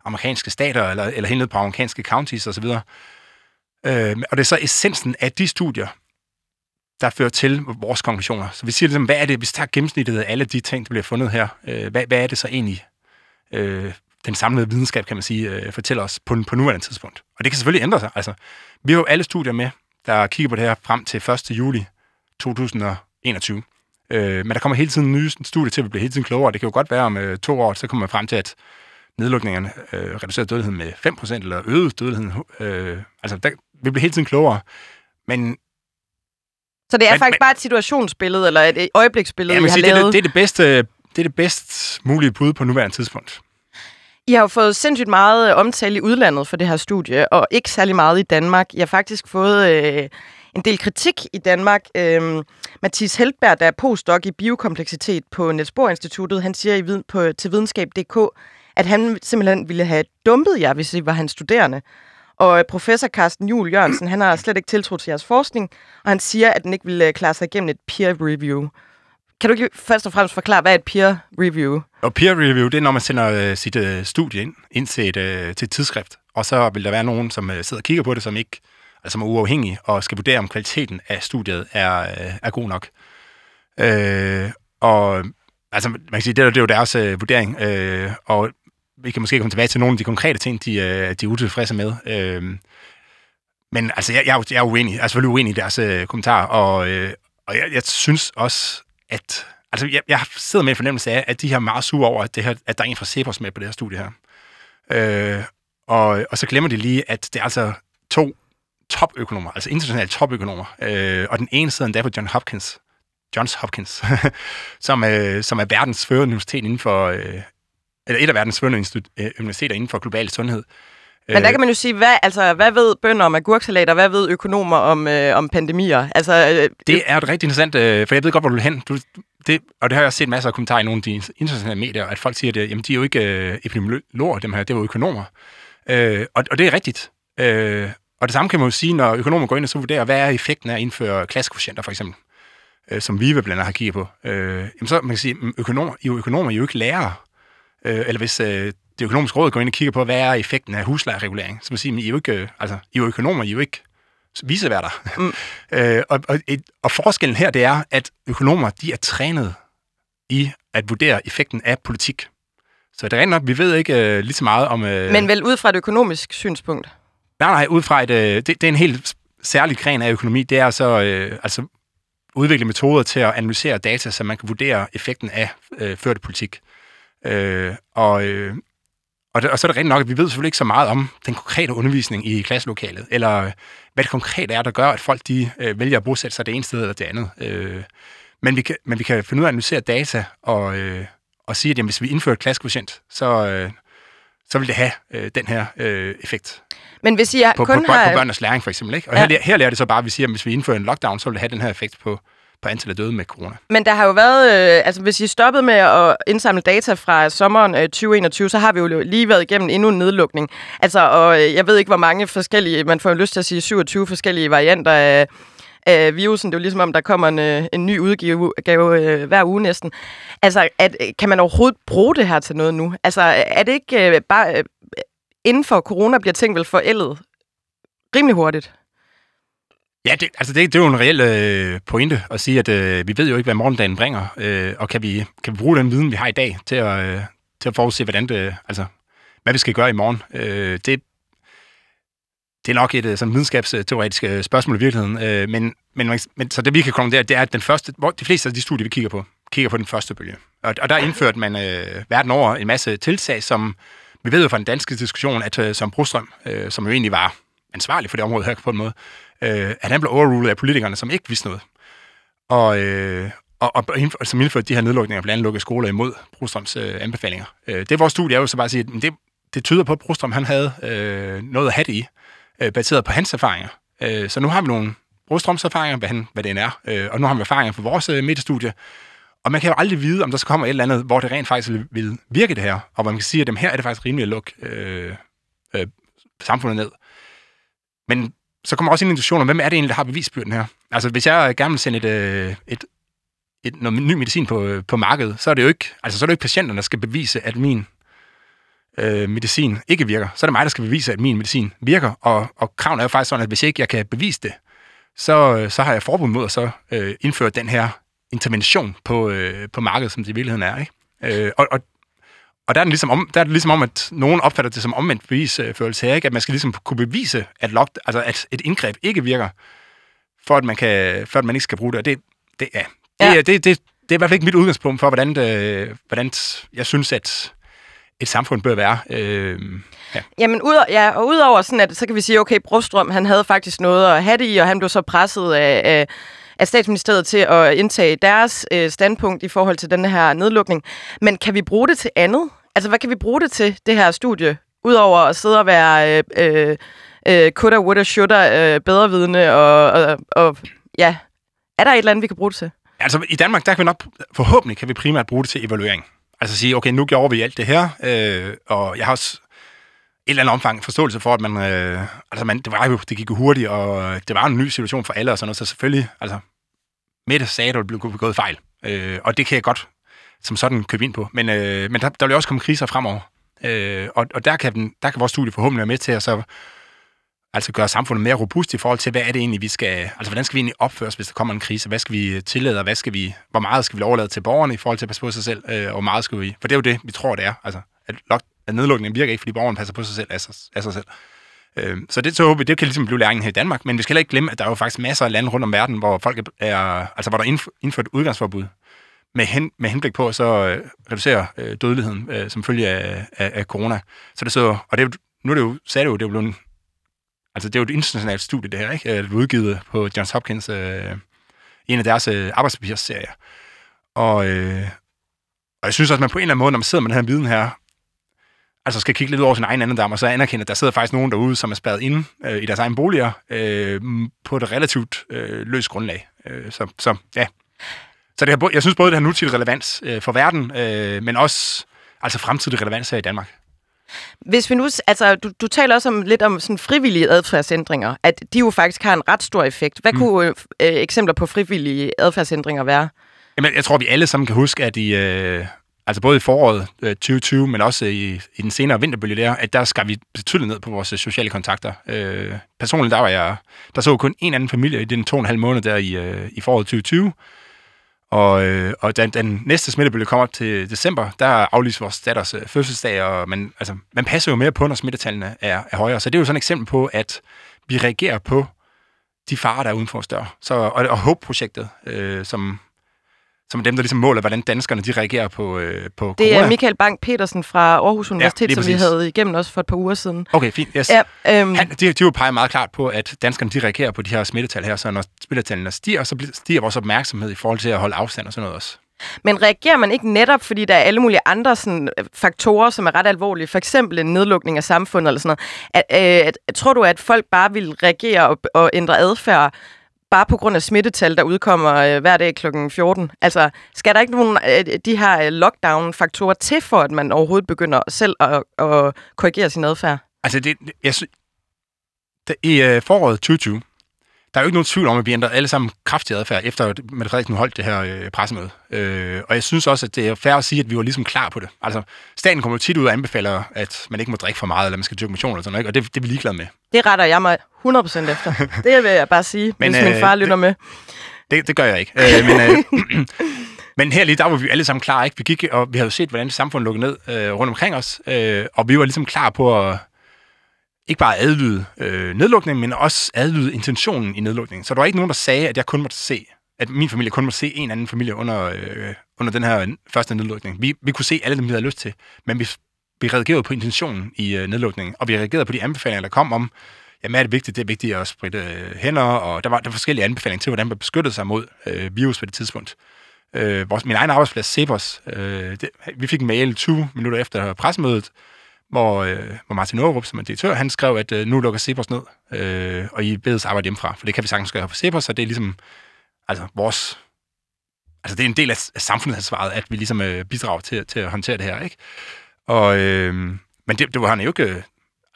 amerikanske stater, eller, eller helt ned på amerikanske counties osv. Øh, og det er så essensen af de studier, der fører til vores konklusioner. Så vi siger ligesom, hvad er det, hvis vi tager gennemsnittet af alle de ting, der bliver fundet her, øh, hvad, hvad er det så egentlig, øh, den samlede videnskab, kan man sige, øh, fortæller os på, på nuværende tidspunkt. Og det kan selvfølgelig ændre sig. Altså, vi har jo alle studier med, der kigger på det her frem til 1. juli 2021. Øh, men der kommer hele tiden nye studier til, at vi bliver hele tiden klogere. Det kan jo godt være, om øh, to år, så kommer man frem til, at nedlukningerne øh, reducerer dødeligheden med 5% eller øget dødeligheden. Øh, altså, der, vi bliver hele tiden klogere. Men Så det er men, faktisk men, bare et situationsbillede, eller et øjebliksbillede, ja, I har sige, lavet? Det, det, er det, bedste, det er det bedst mulige bud på nuværende tidspunkt. I har jo fået sindssygt meget omtale i udlandet for det her studie, og ikke særlig meget i Danmark. I har faktisk fået øh, en del kritik i Danmark. Øh, Mathis Heldberg, der er postdoc i biokompleksitet på Niels Bohr Instituttet, han siger i, på, til videnskab.dk, at han simpelthen ville have dumpet jer, hvis I var hans studerende. Og øh, professor Carsten Juhl Jørgensen, han har slet ikke tiltro til jeres forskning, og han siger, at den ikke ville øh, klare sig igennem et peer review. Kan du ikke først og fremmest forklare, hvad er et peer review? Og peer review, det er, når man sender øh, sit øh, studie ind, ind til, et, øh, til et tidsskrift, og så vil der være nogen, som øh, sidder og kigger på det, som ikke altså, som er uafhængige, og skal vurdere, om kvaliteten af studiet er, øh, er god nok. Øh, og altså, man kan sige, det, det er jo deres øh, vurdering, øh, og vi kan måske komme tilbage til nogle af de konkrete ting, de, øh, de er utilfredse med. Øh, men altså, jeg, jeg, jeg er uenig. Jeg er selvfølgelig uenig i deres øh, kommentarer, og, øh, og jeg, jeg synes også, at... Altså, jeg, jeg sidder med en fornemmelse af, at de her meget sure over, at, det her, at der er en fra Cepos med på det her studie her. Øh, og, og så glemmer de lige, at det er altså to topøkonomer, altså internationale topøkonomer, øh, og den ene sidder endda på John Hopkins, Johns Hopkins, som, øh, som er verdens førende universitet inden for, øh, eller et af verdens førende øh, universiteter inden for global sundhed. Men der øh, kan man jo sige, hvad, altså, hvad ved bønder om agurksalat, og hvad ved økonomer om, øh, om pandemier? Altså, øh, det er et rigtig interessant, øh, for jeg ved godt, hvor du vil hen. Du, det, og det har jeg også set masser af kommentarer i nogle af de internationale medier, at folk siger, at jamen, de er jo ikke øh, epidemiologer, dem her, det er jo økonomer. Øh, og, og det er rigtigt. Øh, og det samme kan man jo sige, når økonomer går ind og så vurderer, hvad er effekten af at indføre klassekvotienter, for eksempel, øh, som vi blandt andet har kigget på. Øh, jamen så man kan sige, økonomer, I er jo økonomer, I er jo ikke lærere. Øh, eller hvis øh, det økonomiske råd går ind og kigger på, hvad er effekten af huslejeregulering, så man siger, I er jo ikke, øh, altså, I er jo økonomer, I er jo ikke viseværter. Mm. øh, og, og, og forskellen her, det er, at økonomer, de er trænet i at vurdere effekten af politik. Så det er rent nok, vi ved ikke øh, lige så meget om... Øh, Men vel ud fra et økonomisk synspunkt? Nej, nej, ud fra et... Øh, det, det er en helt særlig gren af økonomi. Det er så øh, altså udvikle metoder til at analysere data, så man kan vurdere effekten af øh, førte politik. Øh, og, øh, og, og så er det rent nok, at vi ved selvfølgelig ikke så meget om den konkrete undervisning i klasselokalet, eller hvad det konkret er, der gør, at folk de øh, vælger at bosætte sig det ene sted eller det andet. Øh, men, vi kan, men vi kan finde ud af at analysere data og, øh, og sige, at jamen, hvis vi indfører et klassekvotient, så, øh, så vil det have øh, den her øh, effekt. Men hvis I er på, kun på, har... på børnenes læring for eksempel. Ikke? Og ja. her, her lærer det så bare, at vi siger, at hvis vi indfører en lockdown, så vil det have den her effekt på, på antallet af døde med corona. Men der har jo været, øh, altså hvis I stoppede med at indsamle data fra sommeren øh, 2021, så har vi jo lige været igennem endnu en nedlukning. Altså, og øh, jeg ved ikke, hvor mange forskellige, man får jo lyst til at sige 27 forskellige varianter af, af virusen. Det er jo ligesom, om der kommer en, øh, en ny udgave øh, hver uge næsten. Altså, at, øh, kan man overhovedet bruge det her til noget nu? Altså, er det ikke øh, bare... Øh, inden for corona bliver ting vel forældet rimelig hurtigt? Ja, det, altså det, det er jo en reel øh, pointe at sige, at øh, vi ved jo ikke, hvad morgendagen bringer, øh, og kan vi, kan vi bruge den viden, vi har i dag, til at, øh, til at forudse, hvordan det, altså, hvad vi skal gøre i morgen. Øh, det, det er nok et øh, sådan videnskabsteoretisk øh, spørgsmål i virkeligheden, øh, men, men, men så det vi kan konkludere, det er, at den første, hvor de fleste af de studier, vi kigger på, kigger på den første bølge. Og, og der indførte man øh, verden over en masse tiltag, som vi ved jo fra den danske diskussion, at øh, som Brostrøm, øh, som jo egentlig var ansvarlig for det område her på en måde, øh, at han blev overrulet af politikerne, som ikke vidste noget. Og, øh, og, og, og som indførte de her nedlukninger, blandt andet lukkede skoler imod Brostrøms øh, anbefalinger. Øh, det vores studie er jo så bare at sige, at det, det tyder på, at Brostrøm han havde øh, noget at have det i, øh, baseret på hans erfaringer. Øh, så nu har vi nogle Brostrøms erfaringer, hvad, han, hvad det er, øh, og nu har vi erfaringer fra vores øh, mediestudie, og man kan jo aldrig vide, om der så kommer et eller andet, hvor det rent faktisk vil, vil virke det her, og hvor man kan sige, at dem her er det faktisk rimeligt at lukke øh, øh, samfundet ned. Men så kommer også en diskussion om, hvem er det egentlig, der har bevisbyrden her? Altså, hvis jeg gerne vil sende et, et, et, et, noget ny medicin på, øh, på markedet, så er det jo ikke, altså, så er det jo ikke patienterne, der skal bevise, at min øh, medicin ikke virker. Så er det mig, der skal bevise, at min medicin virker. Og, og kraven er jo faktisk sådan, at hvis ikke jeg kan bevise det, så, øh, så har jeg forbud mod at så øh, indføre den her intervention på, øh, på markedet, som det i virkeligheden er. Ikke? Øh, og, og, og der er, det ligesom om, der er det ligesom om, at nogen opfatter det som omvendt bevisførelse her, ikke? at man skal ligesom kunne bevise, at, lock, altså at et indgreb ikke virker, for at man, kan, for at man ikke skal bruge det. Og det, det, ja, det, ja. det, det, det, det er i hvert fald ikke mit udgangspunkt for, hvordan, det, hvordan jeg synes, at et samfund bør være. Øh, ja. Jamen, ud, ja, og udover sådan, at så kan vi sige, okay, Brostrøm, han havde faktisk noget at have det i, og han blev så presset af, af af statsministeriet til at indtage deres øh, standpunkt i forhold til den her nedlukning. Men kan vi bruge det til andet? Altså, hvad kan vi bruge det til, det her studie? Udover at sidde og være øh, øh, øh kutter, woulda, shoulda, øh, bedrevidende og, og, og ja, er der et eller andet, vi kan bruge det til? Altså, i Danmark, der kan vi nok, forhåbentlig kan vi primært bruge det til evaluering. Altså sige, okay, nu gjorde vi alt det her, øh, og jeg har også et eller andet omfang forståelse for, at man, øh, altså man, det var jo, det gik jo hurtigt, og det var en ny situation for alle og sådan noget, så selvfølgelig, altså, Mette sagde, at der blev begået fejl, øh, og det kan jeg godt som sådan købe ind på, men, øh, men der, der vil også komme kriser fremover, øh, og, og der, kan den, der kan vores studie forhåbentlig være med til at så altså gøre samfundet mere robust i forhold til, hvad er det egentlig, vi skal, altså hvordan skal vi egentlig opføre os, hvis der kommer en krise? Hvad skal vi tillade, og hvad skal vi, hvor meget skal vi overlade til borgerne i forhold til at passe på sig selv, øh, og hvor meget skal vi, for det er jo det, vi tror, det er, altså, at, at nedlukningen virker ikke, fordi borgerne passer på sig selv af sig, af sig selv. Øh, så det så håber vi, det kan ligesom blive læringen her i Danmark, men vi skal heller ikke glemme, at der er jo faktisk masser af lande rundt om verden, hvor folk er, altså hvor der er indført udgangsforbud med, hen, med henblik på at så øh, reducere øh, dødeligheden øh, som følge af, af, af corona. Så det så, og det, nu er det jo, sagde det jo, det er jo blevet Altså, det er jo et internationalt studie, det her, ikke? Det er udgivet på Johns Hopkins, øh, en af deres øh, arbejdspapirsserier. Og, øh, og jeg synes også, at man på en eller anden måde, når man sidder med den her viden her, altså skal kigge lidt ud over sin egen andendam, og så anerkende, at der sidder faktisk nogen derude, som er spadet inde øh, i deres egen boliger, øh, på et relativt øh, løst grundlag. Øh, så, så ja. Så det har, jeg synes både, det har nutidig relevans øh, for verden, øh, men også altså fremtidig relevans her i Danmark. Hvis vi nu, altså, du, du taler også om lidt om sådan frivillige adfærdsændringer, at de jo faktisk har en ret stor effekt. Hvad mm. kunne øh, eksempler på frivillige adfærdsændringer være? Jamen, jeg tror, vi alle sammen kan huske, at i, øh, altså både i foråret øh, 2020, men også i, i den senere vinterbølge der, at der skal vi betydeligt ned på vores øh, sociale kontakter. Øh, personligt, der var jeg, der så kun en anden familie i den to og en halv måned der i, øh, i foråret 2020, og, øh, og da den næste smittebølge kommer til december, der aflyser vores datters øh, fødselsdag, og man, altså, man passer jo mere på, når smittetallene er, er højere. Så det er jo sådan et eksempel på, at vi reagerer på de farer, der er uden for os dør. Så, og, og HOPE-projektet, øh, som som er dem, der ligesom måler, hvordan danskerne de reagerer på, øh, på Det er Michael Bank Petersen fra Aarhus Universitet, ja, som vi havde igennem også for et par uger siden. Okay, fint. Yes. Ja, øhm, Han, de, de jo peger meget klart på, at danskerne de reagerer på de her smittetal her, så når smittetallene stiger, så stiger vores opmærksomhed i forhold til at holde afstand og sådan noget også. Men reagerer man ikke netop, fordi der er alle mulige andre sådan, faktorer, som er ret alvorlige, for eksempel en nedlukning af samfundet eller sådan noget. At, øh, tror du, at folk bare vil reagere og, og ændre adfærd, bare på grund af smittetal, der udkommer øh, hver dag kl. 14. Altså, skal der ikke nogen af øh, de her øh, lockdown-faktorer til, for at man overhovedet begynder selv at, at korrigere sin adfærd? Altså, det, jeg det i øh, foråret 2020, der er jo ikke nogen tvivl om, at vi ændrer alle sammen kraftig adfærd, efter at Mette Frederiksen holdt det her øh, pressemøde. Øh, og jeg synes også, at det er fair at sige, at vi var ligesom klar på det. Altså, staten kommer jo tit ud og anbefaler, at man ikke må drikke for meget, eller man skal dyrke motion eller sådan noget, og det, det er vi ligeglade med. Det retter jeg mig 100% efter. det vil jeg bare sige, men, hvis min øh, far lytter med. Det, det gør jeg ikke. Øh, men, øh, men her lige, der var vi alle sammen klar, ikke? Vi gik, og vi havde jo set, hvordan samfundet lukkede ned øh, rundt omkring os, øh, og vi var ligesom klar på at ikke bare adlyde øh, nedlukningen, men også adlyde intentionen i nedlukningen. Så der var ikke nogen, der sagde, at jeg kun måtte se, at min familie kun måtte se en anden familie under, øh, under den her første nedlukning. Vi, vi kunne se alle dem, vi havde lyst til, men vi, vi reagerede på intentionen i øh, nedlukningen, og vi reagerede på de anbefalinger, der kom om, jamen er det vigtigt, det er vigtigt at spritte øh, hænder, og der var, der var forskellige anbefalinger til, hvordan man beskyttede sig mod øh, virus på det tidspunkt. Øh, vores, min egen arbejdsplads, Cepos, øh, det, vi fik en mail 20 minutter efter pressemødet, hvor, øh, hvor Martin Aarup, som er direktør, han skrev, at øh, nu lukker Cepos ned, øh, og I bedes arbejde hjemmefra, for det kan vi sagtens gøre for Cepos, så det er ligesom altså, vores... Altså, det er en del af, af samfundsansvaret, at vi ligesom øh, bidrager til, til at håndtere det her, ikke? Og, øh, men det, det var han jo ikke...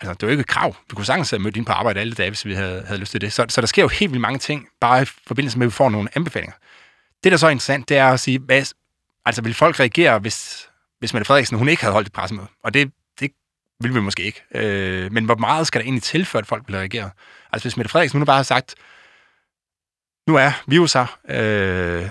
Altså, det var jo ikke et krav. Vi kunne sagtens have mødt ind på arbejde alle dage, hvis vi havde, havde lyst til det. Så, så der sker jo helt vildt mange ting, bare i forbindelse med, at vi får nogle anbefalinger. Det, der så er interessant, det er at sige, hvad, altså vil folk reagere, hvis, hvis Mette Frederiksen hun ikke havde holdt et pressemøde? Og det vil vi måske ikke. Øh, men hvor meget skal der egentlig til, før at folk vil reagere? Altså hvis Mette Frederiksen nu bare har sagt, nu er virus her, øh,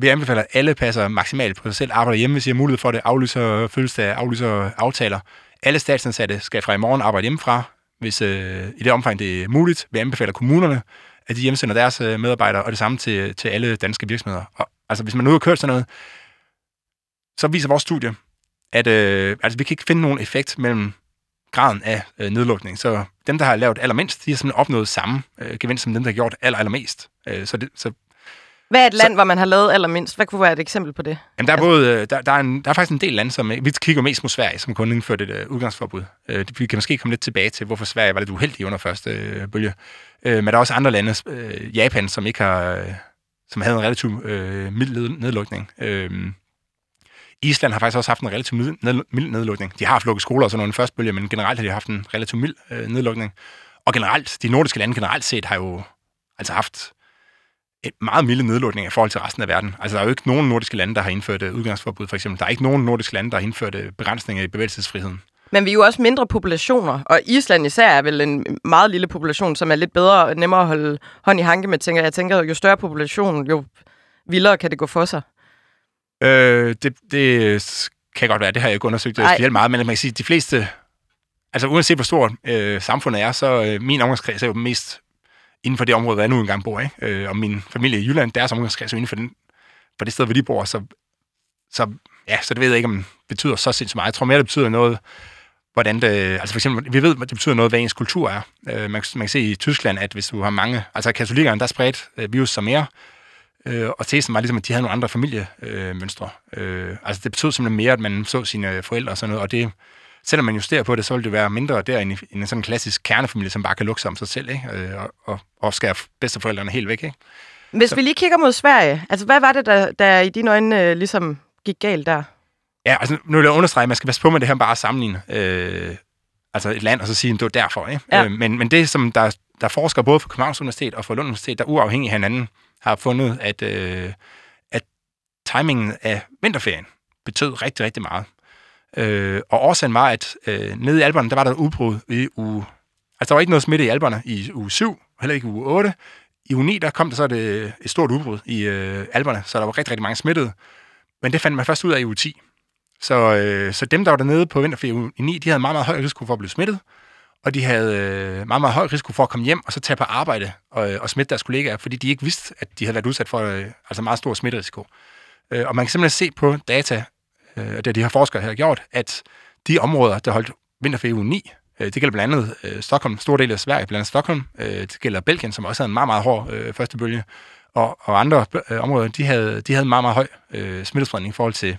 vi anbefaler, at alle passer maksimalt på sig selv, arbejder hjemme, hvis I har mulighed for det, aflyser fødselsdag, aflyser aftaler. Alle statsansatte skal fra i morgen arbejde hjemmefra, hvis øh, i det omfang det er muligt. Vi anbefaler kommunerne, at de hjemsender deres øh, medarbejdere, og det samme til, til alle danske virksomheder. Og, altså hvis man nu har kørt sådan noget, så viser vores studie, at øh, altså, vi kan ikke finde nogen effekt mellem graden af øh, nedlukning. Så dem, der har lavet allermindst, de har simpelthen opnået samme øh, gevinst som dem, der har gjort aller, allermest. Øh, så, det, så Hvad er et land, så, hvor man har lavet allermindst? Hvad kunne være et eksempel på det? Jamen, der, er både, øh, der, der, er en, der er faktisk en del lande, som... Vi kigger mest mod Sverige, som kun indførte et uh, udgangsforbud. Uh, vi kan måske komme lidt tilbage til, hvorfor Sverige var lidt uheldig under første uh, bølge. Uh, men der er også andre lande, uh, Japan, som ikke har... Uh, som havde en relativt uh, mild nedlukning. Uh, Island har faktisk også haft en relativt mild nedlukning. De har haft lukket skoler og sådan nogle første bølge, men generelt har de haft en relativt mild øh, nedlukning. Og generelt, de nordiske lande generelt set har jo altså haft en meget milde nedlukning i forhold til resten af verden. Altså, der er jo ikke nogen nordiske lande, der har indført øh, udgangsforbud, for eksempel. Der er ikke nogen nordiske lande, der har indført øh, begrænsninger i bevægelsesfriheden. Men vi er jo også mindre populationer, og Island især er vel en meget lille population, som er lidt bedre og nemmere at holde hånd i hanke med. Tænker. Jeg tænker, jo større population, jo vildere kan det gå for sig. Øh, det, det kan godt være, det har jeg ikke undersøgt Ej. specielt meget, men man kan sige, at de fleste, altså uanset hvor stort øh, samfundet er, så øh, min omgangskreds er jo mest inden for det område, hvor jeg nu engang bor. Ikke? Øh, og min familie i Jylland, deres omgangskreds er inden for, den, for det sted, hvor de bor. Så, så, ja, så det ved jeg ikke, om det betyder så sindssygt meget. Jeg tror mere, det betyder noget, hvordan det... Altså for eksempel, vi ved, at det betyder noget, hvad ens kultur er. Øh, man, man kan se i Tyskland, at hvis du har mange... Altså katolikkerne, der er spredt øh, virus som mere. Øh, og tesen var ligesom, at de havde nogle andre familiemønstre. Øh, altså det betød simpelthen mere, at man så sine forældre og sådan noget, og det selvom man justerer på det, så vil det være mindre der end, en sådan en klassisk kernefamilie, som bare kan lukke sig om sig selv, ikke? Øh, og, og, og skære bedsteforældrene helt væk. Ikke? Hvis så. vi lige kigger mod Sverige, altså hvad var det, der, der i dine øjne øh, ligesom gik galt der? Ja, altså nu vil jeg understrege, at man skal passe på med det her bare at sammenligne øh, altså et land, og så sige, at det var derfor. Ikke? Ja. Øh, men, men det, som der, der forsker både for Københavns Universitet og for Lund Universitet, der uafhængigt af hinanden, har fundet, at, øh, at timingen af vinterferien betød rigtig, rigtig meget. Øh, og årsagen var, at øh, nede i alberne, der var der et udbrud i uge... Altså, der var ikke noget smitte i alberne i uge 7, heller ikke i uge 8. I uge 9, der kom der så et, øh, et stort udbrud i øh, alberne, så der var rigtig, rigtig mange smittede. Men det fandt man først ud af i uge 10. Så, øh, så dem, der var dernede på vinterferie i 9, de havde meget, meget høj risiko for at blive smittet, og de havde øh, meget, meget høj risiko for at komme hjem og så tage på arbejde og, øh, og smitte deres kollegaer, fordi de ikke vidste, at de havde været udsat for øh, altså meget stor smitterisiko. Øh, og man kan simpelthen se på data øh, det de her forskere har gjort, at de områder, der holdt vinterferie uge 9, øh, det gælder blandt andet øh, Stockholm, store del af Sverige, blandt andet Stockholm, øh, det gælder Belgien, som også havde en meget, meget hård øh, første bølge, og, og andre øh, områder, de havde, de havde en meget, meget høj øh, smittespredning i forhold til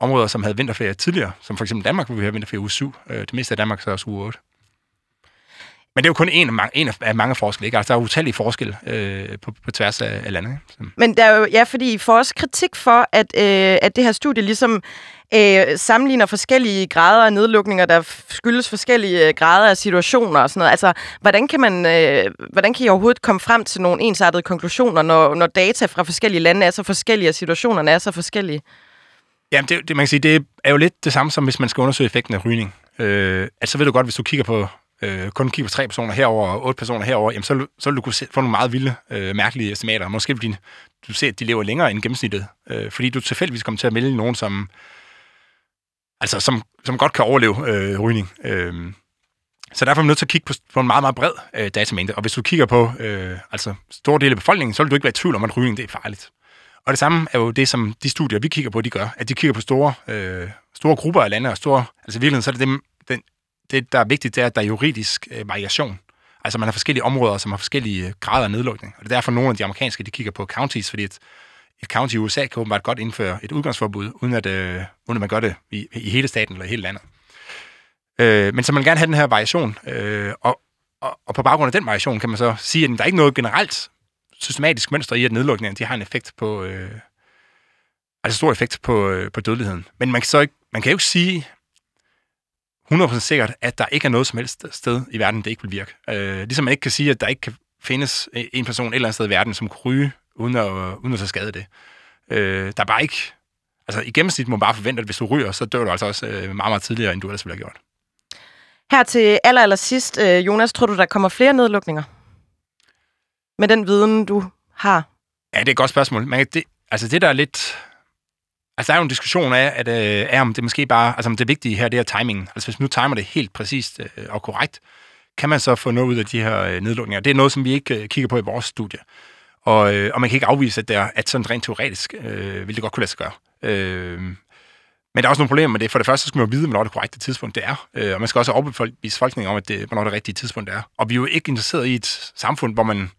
områder, som havde vinterferie tidligere, som for eksempel Danmark, hvor vi har vinterferie uge 7. Øh, det meste af Danmark så også uge 8. Men det er jo kun en af mange, en af mange forskelle. Ikke? Altså, der er utallige forskelle øh, på, på tværs af, af landet. Ikke? Men der er jo, ja, fordi I får også kritik for, at, øh, at det her studie ligesom øh, sammenligner forskellige grader af nedlukninger, der skyldes forskellige øh, grader af situationer og sådan noget. Altså, hvordan kan, man, øh, hvordan kan I overhovedet komme frem til nogle ensartede konklusioner, når, når data fra forskellige lande er så forskellige, og situationerne er så forskellige? Jamen, det, det, man kan sige, det er jo lidt det samme, som hvis man skal undersøge effekten af rygning. Øh, altså ved du godt, hvis du kigger på øh, kun kigge på tre personer herover og otte personer herover, jamen så, så vil du kunne se, få nogle meget vilde, øh, mærkelige estimater. Måske fordi du ser, at de lever længere end gennemsnittet, øh, fordi du tilfældigvis kommer til at melde nogen, som, altså, som, som godt kan overleve øh, rygning. Øh, så derfor er man nødt til at kigge på, på en meget, meget bred øh, datamængde. Og hvis du kigger på øh, altså store dele af befolkningen, så vil du ikke være i tvivl om, at rygning det er farligt. Og det samme er jo det, som de studier, vi kigger på, de gør. At de kigger på store, øh, store grupper af lande, og store, altså i virkeligheden, så er det dem, den, det, der er vigtigt, det er, at der er juridisk øh, variation. Altså man har forskellige områder, som har forskellige øh, grader af nedlukning. Og det er derfor, nogle af de amerikanske, de kigger på counties, fordi et, et county i USA kan åbenbart godt indføre et udgangsforbud, uden at, øh, uden at man gør det i, i hele staten eller i hele landet. Øh, men så man vil gerne have den her variation, øh, og, og, og på baggrund af den variation kan man så sige, at der er ikke noget generelt systematisk mønster i, at nedlukningen de har en effekt på, øh, altså stor effekt på, øh, på dødeligheden. Men man kan så ikke, man kan jo ikke sige, 100% sikkert, at der ikke er noget som helst sted i verden, det ikke vil virke. Øh, ligesom man ikke kan sige, at der ikke kan findes en person et eller andet sted i verden, som kan ryge, uden at, uden at tage skade det. Øh, der er bare ikke... Altså, i gennemsnit må man bare forvente, at hvis du ryger, så dør du altså også øh, meget, meget tidligere, end du ellers ville have gjort. Her til aller, aller sidst, øh, Jonas, tror du, der kommer flere nedlukninger? Med den viden, du har? Ja, det er et godt spørgsmål. Men det, altså, det der er lidt Altså, der er jo en diskussion af, at, øh, er, om det måske bare, altså om det vigtige her, det er timingen. Altså, hvis man nu timer det helt præcist øh, og korrekt, kan man så få noget ud af de her øh, nedlukninger. Det er noget, som vi ikke øh, kigger på i vores studie. Og, øh, og man kan ikke afvise, at, der, at sådan rent teoretisk øh, vil det godt kunne lade sig gøre. Øh, men der er også nogle problemer med det. For det første, så skal man jo vide, hvornår det korrekte tidspunkt det er. Øh, og man skal også overbevise befolkningen om, at det, hvornår det rigtige tidspunkt det er. Og vi er jo ikke interesseret i et samfund, hvor man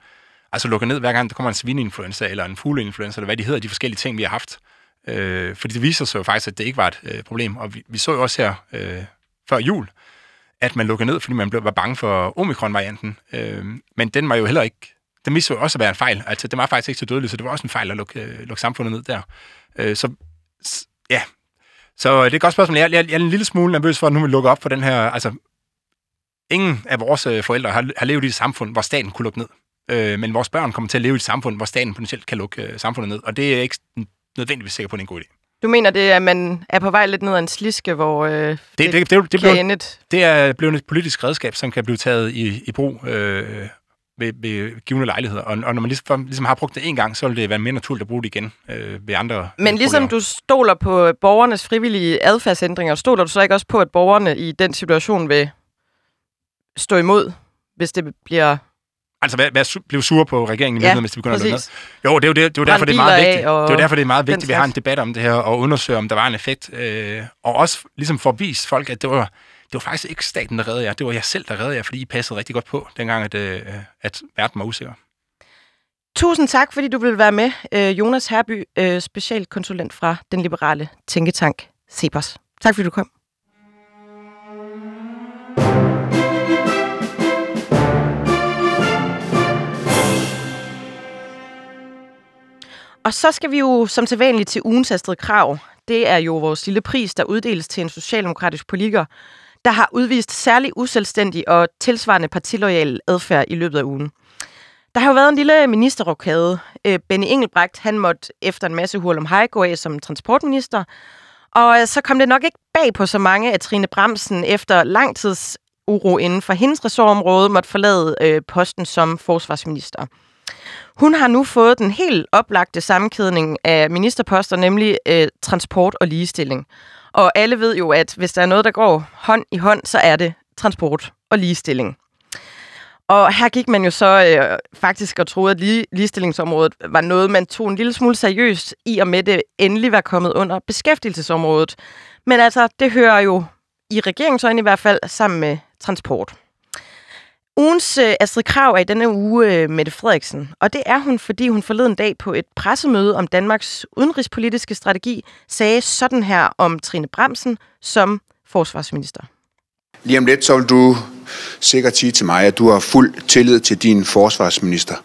altså lukker ned, hver gang der kommer en svineinfluenza eller en fugleinfluenza, eller hvad de hedder, de forskellige ting, vi har haft. Øh, fordi det viser sig jo faktisk, at det ikke var et øh, problem. Og vi, vi så jo også her øh, før jul, at man lukkede ned, fordi man blev, var bange for omikron-varianten. Øh, men den var jo heller ikke... Den viste jo også at være en fejl. Altså, det var faktisk ikke så dødelig, så det var også en fejl at lukke, øh, lukke samfundet ned der. Øh, så ja, så øh, det er et godt spørgsmål. Jeg, jeg, jeg er en lille smule nervøs for, at nu vi lukker op for den her... Altså, ingen af vores øh, forældre har, har levet i et samfund, hvor staten kunne lukke ned. Øh, men vores børn kommer til at leve i et samfund, hvor staten potentielt kan lukke øh, samfundet ned. Og det er ikke nødvendigvis sikker på, at det er en god idé. Du mener, det er, at man er på vej lidt ned ad en sliske, hvor øh, det, det, det, det, det, blev, det er blevet et politisk redskab, som kan blive taget i, i brug øh, ved, ved givende lejligheder. Og, og når man ligesom, ligesom har brugt det en gang, så vil det være mere naturligt at bruge det igen øh, ved andre Men ligesom du stoler på borgernes frivillige adfærdsændringer, stoler du så ikke også på, at borgerne i den situation vil stå imod, hvis det bliver Altså, hvad, hvad blive sur på regeringen i ja, hvis de begynder præcis. at noget? Jo, det er jo, det, det er jo derfor, det er meget vigtigt. Det er jo derfor, det er meget vigtigt, at vi har en debat om det her, og undersøger, om der var en effekt. Øh, og også ligesom for at vise folk, at det var, det var faktisk ikke staten, der reddede jer. Det var jeg selv, der reddede jer, fordi I passede rigtig godt på, dengang, at, øh, at verden var usikker. Tusind tak, fordi du vil være med, øh, Jonas Herby, øh, specialkonsulent fra den liberale tænketank Cepos. Tak fordi du kom. Og så skal vi jo som sædvanligt til ugens Astrid Krav. Det er jo vores lille pris, der uddeles til en socialdemokratisk politiker, der har udvist særlig uselvstændig og tilsvarende partilojal adfærd i løbet af ugen. Der har jo været en lille ministerrokade. Øh, Benny Engelbrecht, han måtte efter en masse hurl om hej gå af som transportminister. Og øh, så kom det nok ikke bag på så mange, at Trine Bremsen efter lang tids uro inden for hendes ressortområde måtte forlade øh, posten som forsvarsminister. Hun har nu fået den helt oplagte sammenkædning af ministerposter, nemlig øh, transport og ligestilling. Og alle ved jo, at hvis der er noget, der går hånd i hånd, så er det transport og ligestilling. Og her gik man jo så øh, faktisk og troede, at lige, ligestillingsområdet var noget, man tog en lille smule seriøst i, og med det endelig var kommet under beskæftigelsesområdet. Men altså, det hører jo i regeringsøjne i hvert fald sammen med transport. Ugens øh, Astrid Krav er i denne uge øh, Mette Frederiksen, og det er hun, fordi hun forleden dag på et pressemøde om Danmarks udenrigspolitiske strategi sagde sådan her om Trine Bremsen som forsvarsminister. Lige om lidt, så vil du sikkert sige til mig, at du har fuld tillid til din forsvarsminister.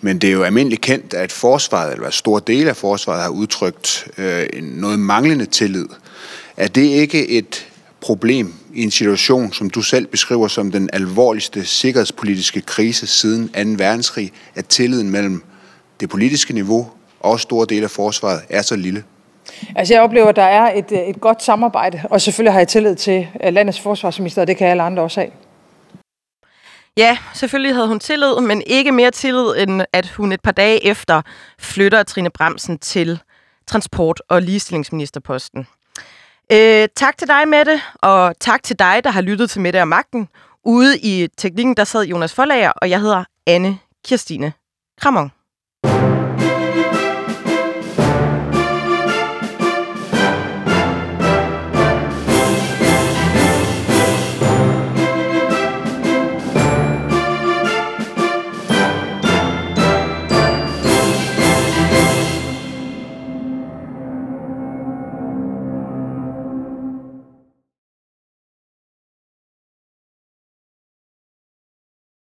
Men det er jo almindeligt kendt, at forsvaret, eller stor del af forsvaret, har udtrykt øh, noget manglende tillid. Er det ikke et problem i en situation, som du selv beskriver som den alvorligste sikkerhedspolitiske krise siden 2. verdenskrig, at tilliden mellem det politiske niveau og store dele af forsvaret er så lille? Altså jeg oplever, at der er et, et godt samarbejde, og selvfølgelig har jeg tillid til landets forsvarsminister, og det kan alle andre også have. Ja, selvfølgelig havde hun tillid, men ikke mere tillid, end at hun et par dage efter flytter Trine Bremsen til transport- og ligestillingsministerposten. Øh, tak til dig, Mette, og tak til dig, der har lyttet til Mette og Magten. Ude i teknikken, der sad Jonas Forlager, og jeg hedder Anne Kirstine Kramon.